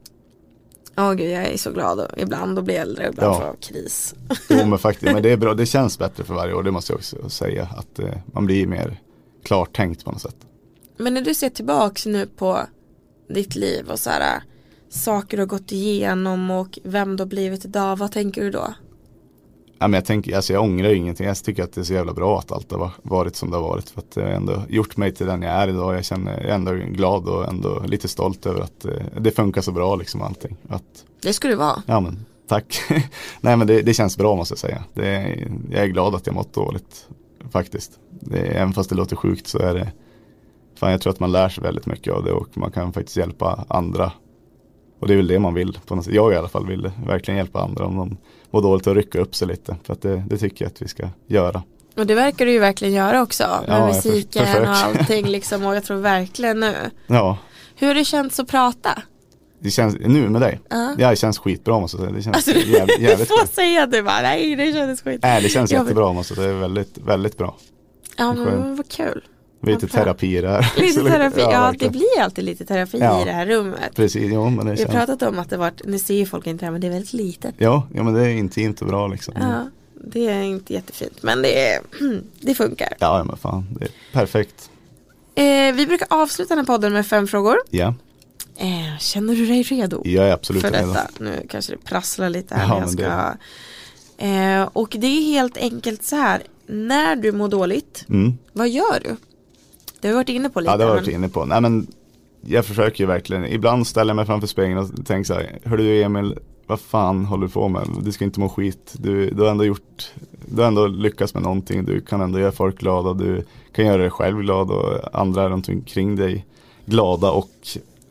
Åh gud jag är så glad ibland och blir äldre ibland Ja. får jag kris. Jo men faktiskt, men det är bra, det känns bättre för varje år, det måste jag också säga. Att eh, man blir mer klartänkt på något sätt. Men när du ser tillbaks nu på ditt liv och så här saker du har gått igenom och vem du har blivit idag, vad tänker du då? Ja, men jag, tänker, alltså jag ångrar ju ingenting, jag tycker att det är så jävla bra att allt har va- varit som det har varit. För att det har ändå gjort mig till den jag är idag. Jag känner, jag är ändå glad och ändå lite stolt över att eh, det funkar så bra liksom allting. Att, Det skulle det vara. ja men tack. Nej men det, det känns bra måste jag säga. Det, jag är glad att jag mått dåligt faktiskt. Det, även fast det låter sjukt så är det Fan jag tror att man lär sig väldigt mycket av det och man kan faktiskt hjälpa andra. Och det är väl det man vill på något sätt. Jag i alla fall vill verkligen hjälpa andra om de mår dåligt och rycka upp sig lite. För att det, det tycker jag att vi ska göra. Och det verkar du ju verkligen göra också med Ja, för- musiken försöker. och allting liksom och jag tror verkligen nu. Ja, Hur har det känts att prata? det känns nu med dig. Ja. Ja, det känns skitbra måste jag säga. Det känns Alltså, du, jävligt, du jävligt bra. får säga det bara, nej det kändes skit. Nej, det känns jättebra måste jag säga. Det är väldigt, väldigt bra. Ja men vad kul. Lite terapi i det här. Lite terapi, ja, det verkligen. blir alltid lite terapi Ja. i det här rummet. Precis, jo men det Vi har pratat om att det varit, nu ser ju folk inte det här men det är väldigt litet. Ja, ja, men det är intimt och bra liksom. Ja, det är inte jättefint men det, är, det funkar. Ja, ja, men fan, det är perfekt. Eh, vi brukar avsluta den här podden med fem frågor. Ja, Eh, känner du dig redo? jag är absolut för redo. detta? Nu kanske det prasslar lite här Ja, jag ska eh, Och det är helt enkelt så här När du mår dåligt, Mm. vad gör du? Det har vi varit inne på lite. Ja, det har jag men- varit inne på. Nej, men jag försöker ju verkligen. Ibland ställer jag mig framför spegeln och tänker så här. Hör du Emil, vad fan håller du på med? Du ska inte må skit. Du, du har ändå gjort, du har ändå lyckats med någonting. Du kan ändå göra folk glada. Du kan göra dig själv glad och andra runt omkring dig glada. Och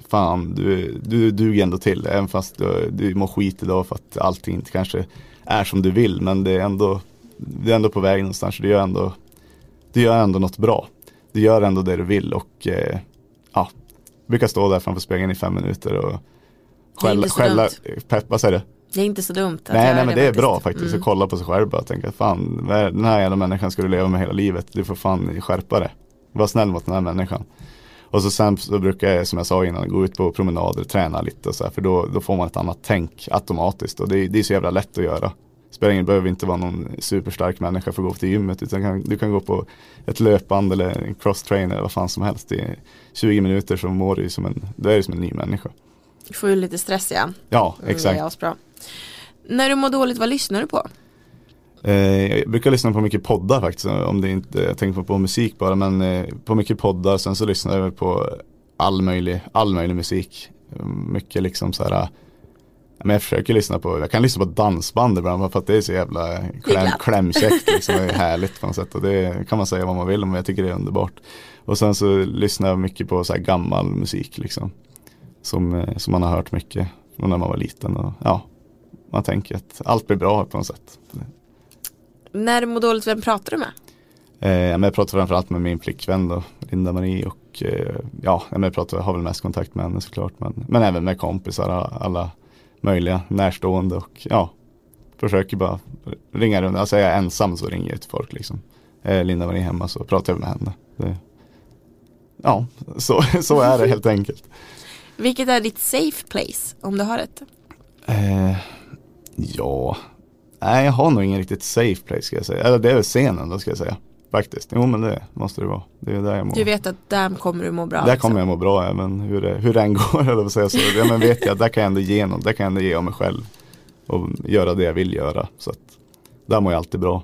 fan, du, du duger ändå till. Även fast du, du mår skit idag för att allting inte kanske är som du vill. Men det är ändå, du är ändå på väg någonstans. Du gör ändå, du gör ändå något bra du gör ändå det du vill och eh, ja, brukar stå där framför spegeln i fem minuter och Det skälla, skälla pepp, vad säger du? Det är inte så dumt att Nej, nej men det är bra faktiskt. Mm. att kolla på sig själv bara och tänka fan, den här jävla människan ska du leva med hela livet, du får fan skärpa det. Var snäll mot den här människan. Och så sen så brukar jag, som jag sa innan, gå ut på promenader, träna lite och så här, för då, då får man ett annat tänk automatiskt och det, det är så jävla lätt att göra. Spelar ingen behöver inte vara någon superstark människa för att gå till gymmet utan kan, du kan gå på ett löpband eller en cross-trainer eller vad fan som helst i 20 minuter så mår du som en, då är du som en ny människa. Du får ju lite stress igen. Ja, Mm, exakt. Är asbra. När du mår dåligt, vad lyssnar du på? Eh, jag brukar lyssna på mycket poddar faktiskt, om det inte, jag tänker på, på musik bara, men eh, på mycket poddar, sen så lyssnar jag på all möjlig, all möjlig musik. Mycket liksom så här, men jag försöker lyssna på, jag kan lyssna på dansband ibland bara för att det är så jävla kläm, klämkäckt liksom, det är härligt på något sätt och det kan man säga vad man vill om, men jag tycker det är underbart. Och sen så lyssnar jag mycket på så här gammal musik liksom, som, eh, som man har hört mycket när man var liten och ja, man tänker att allt blir bra på något sätt. När du mår dåligt, vem pratar du med? Eh, jag pratar framförallt med min flickvän då, Linda-Marie och eh, ja, jag pratar, har väl mest kontakt med henne såklart men, men även med kompisar, alla möjliga närstående och ja, försöker bara ringa runt, alltså är jag ensam så ringer jag till folk liksom. Eh, Linda-Marie hemma så pratar jag med henne. Det, ja, så, så är det helt enkelt. Vilket är ditt safe place om du har ett? Eh, ja, nej jag har nog ingen riktigt safe place ska jag säga. Eller det är väl scenen då ska jag säga. Faktiskt, jo men det måste det vara. Det är där jag mår. Du vet att där kommer du må bra? Där liksom. kommer jag må bra även hur det, hur det än går. Eller säga så. Ja, men vet jag där kan jag ändå ge något, där kan jag ändå ge av mig själv. Och göra det jag vill göra. Så att där mår jag alltid bra.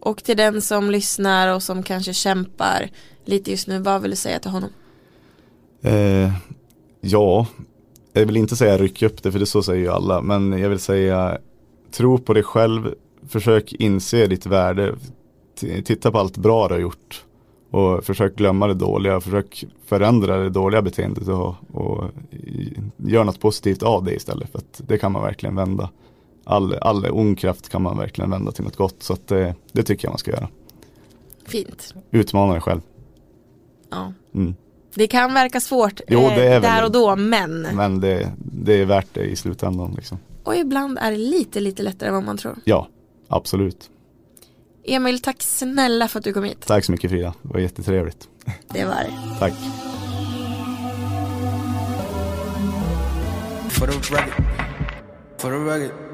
Och till den som lyssnar och som kanske kämpar lite just nu, vad vill du säga till honom? Eh, ja, jag vill inte säga ryck upp det för det så säger ju alla. Men jag vill säga tro på dig själv, försök inse ditt värde, titta på allt bra du har gjort. Och försök glömma det dåliga, försök förändra det dåliga beteendet och, och gör något positivt av det istället. För att det kan man verkligen vända. All, all ond kraft kan man verkligen vända till något gott. Så det, det tycker jag man ska göra. Fint. Utmana dig själv. Ja. Mm. Det kan verka svårt jo, eh, där och då men. Men det, det, är värt det i slutändan. Liksom. Och ibland är det lite, lite lättare än vad man tror. Ja, absolut. Emil, tack snälla för att du kom hit. Tack så mycket Frida, det var jättetrevligt. Det var det. Tack. For the record, for the record.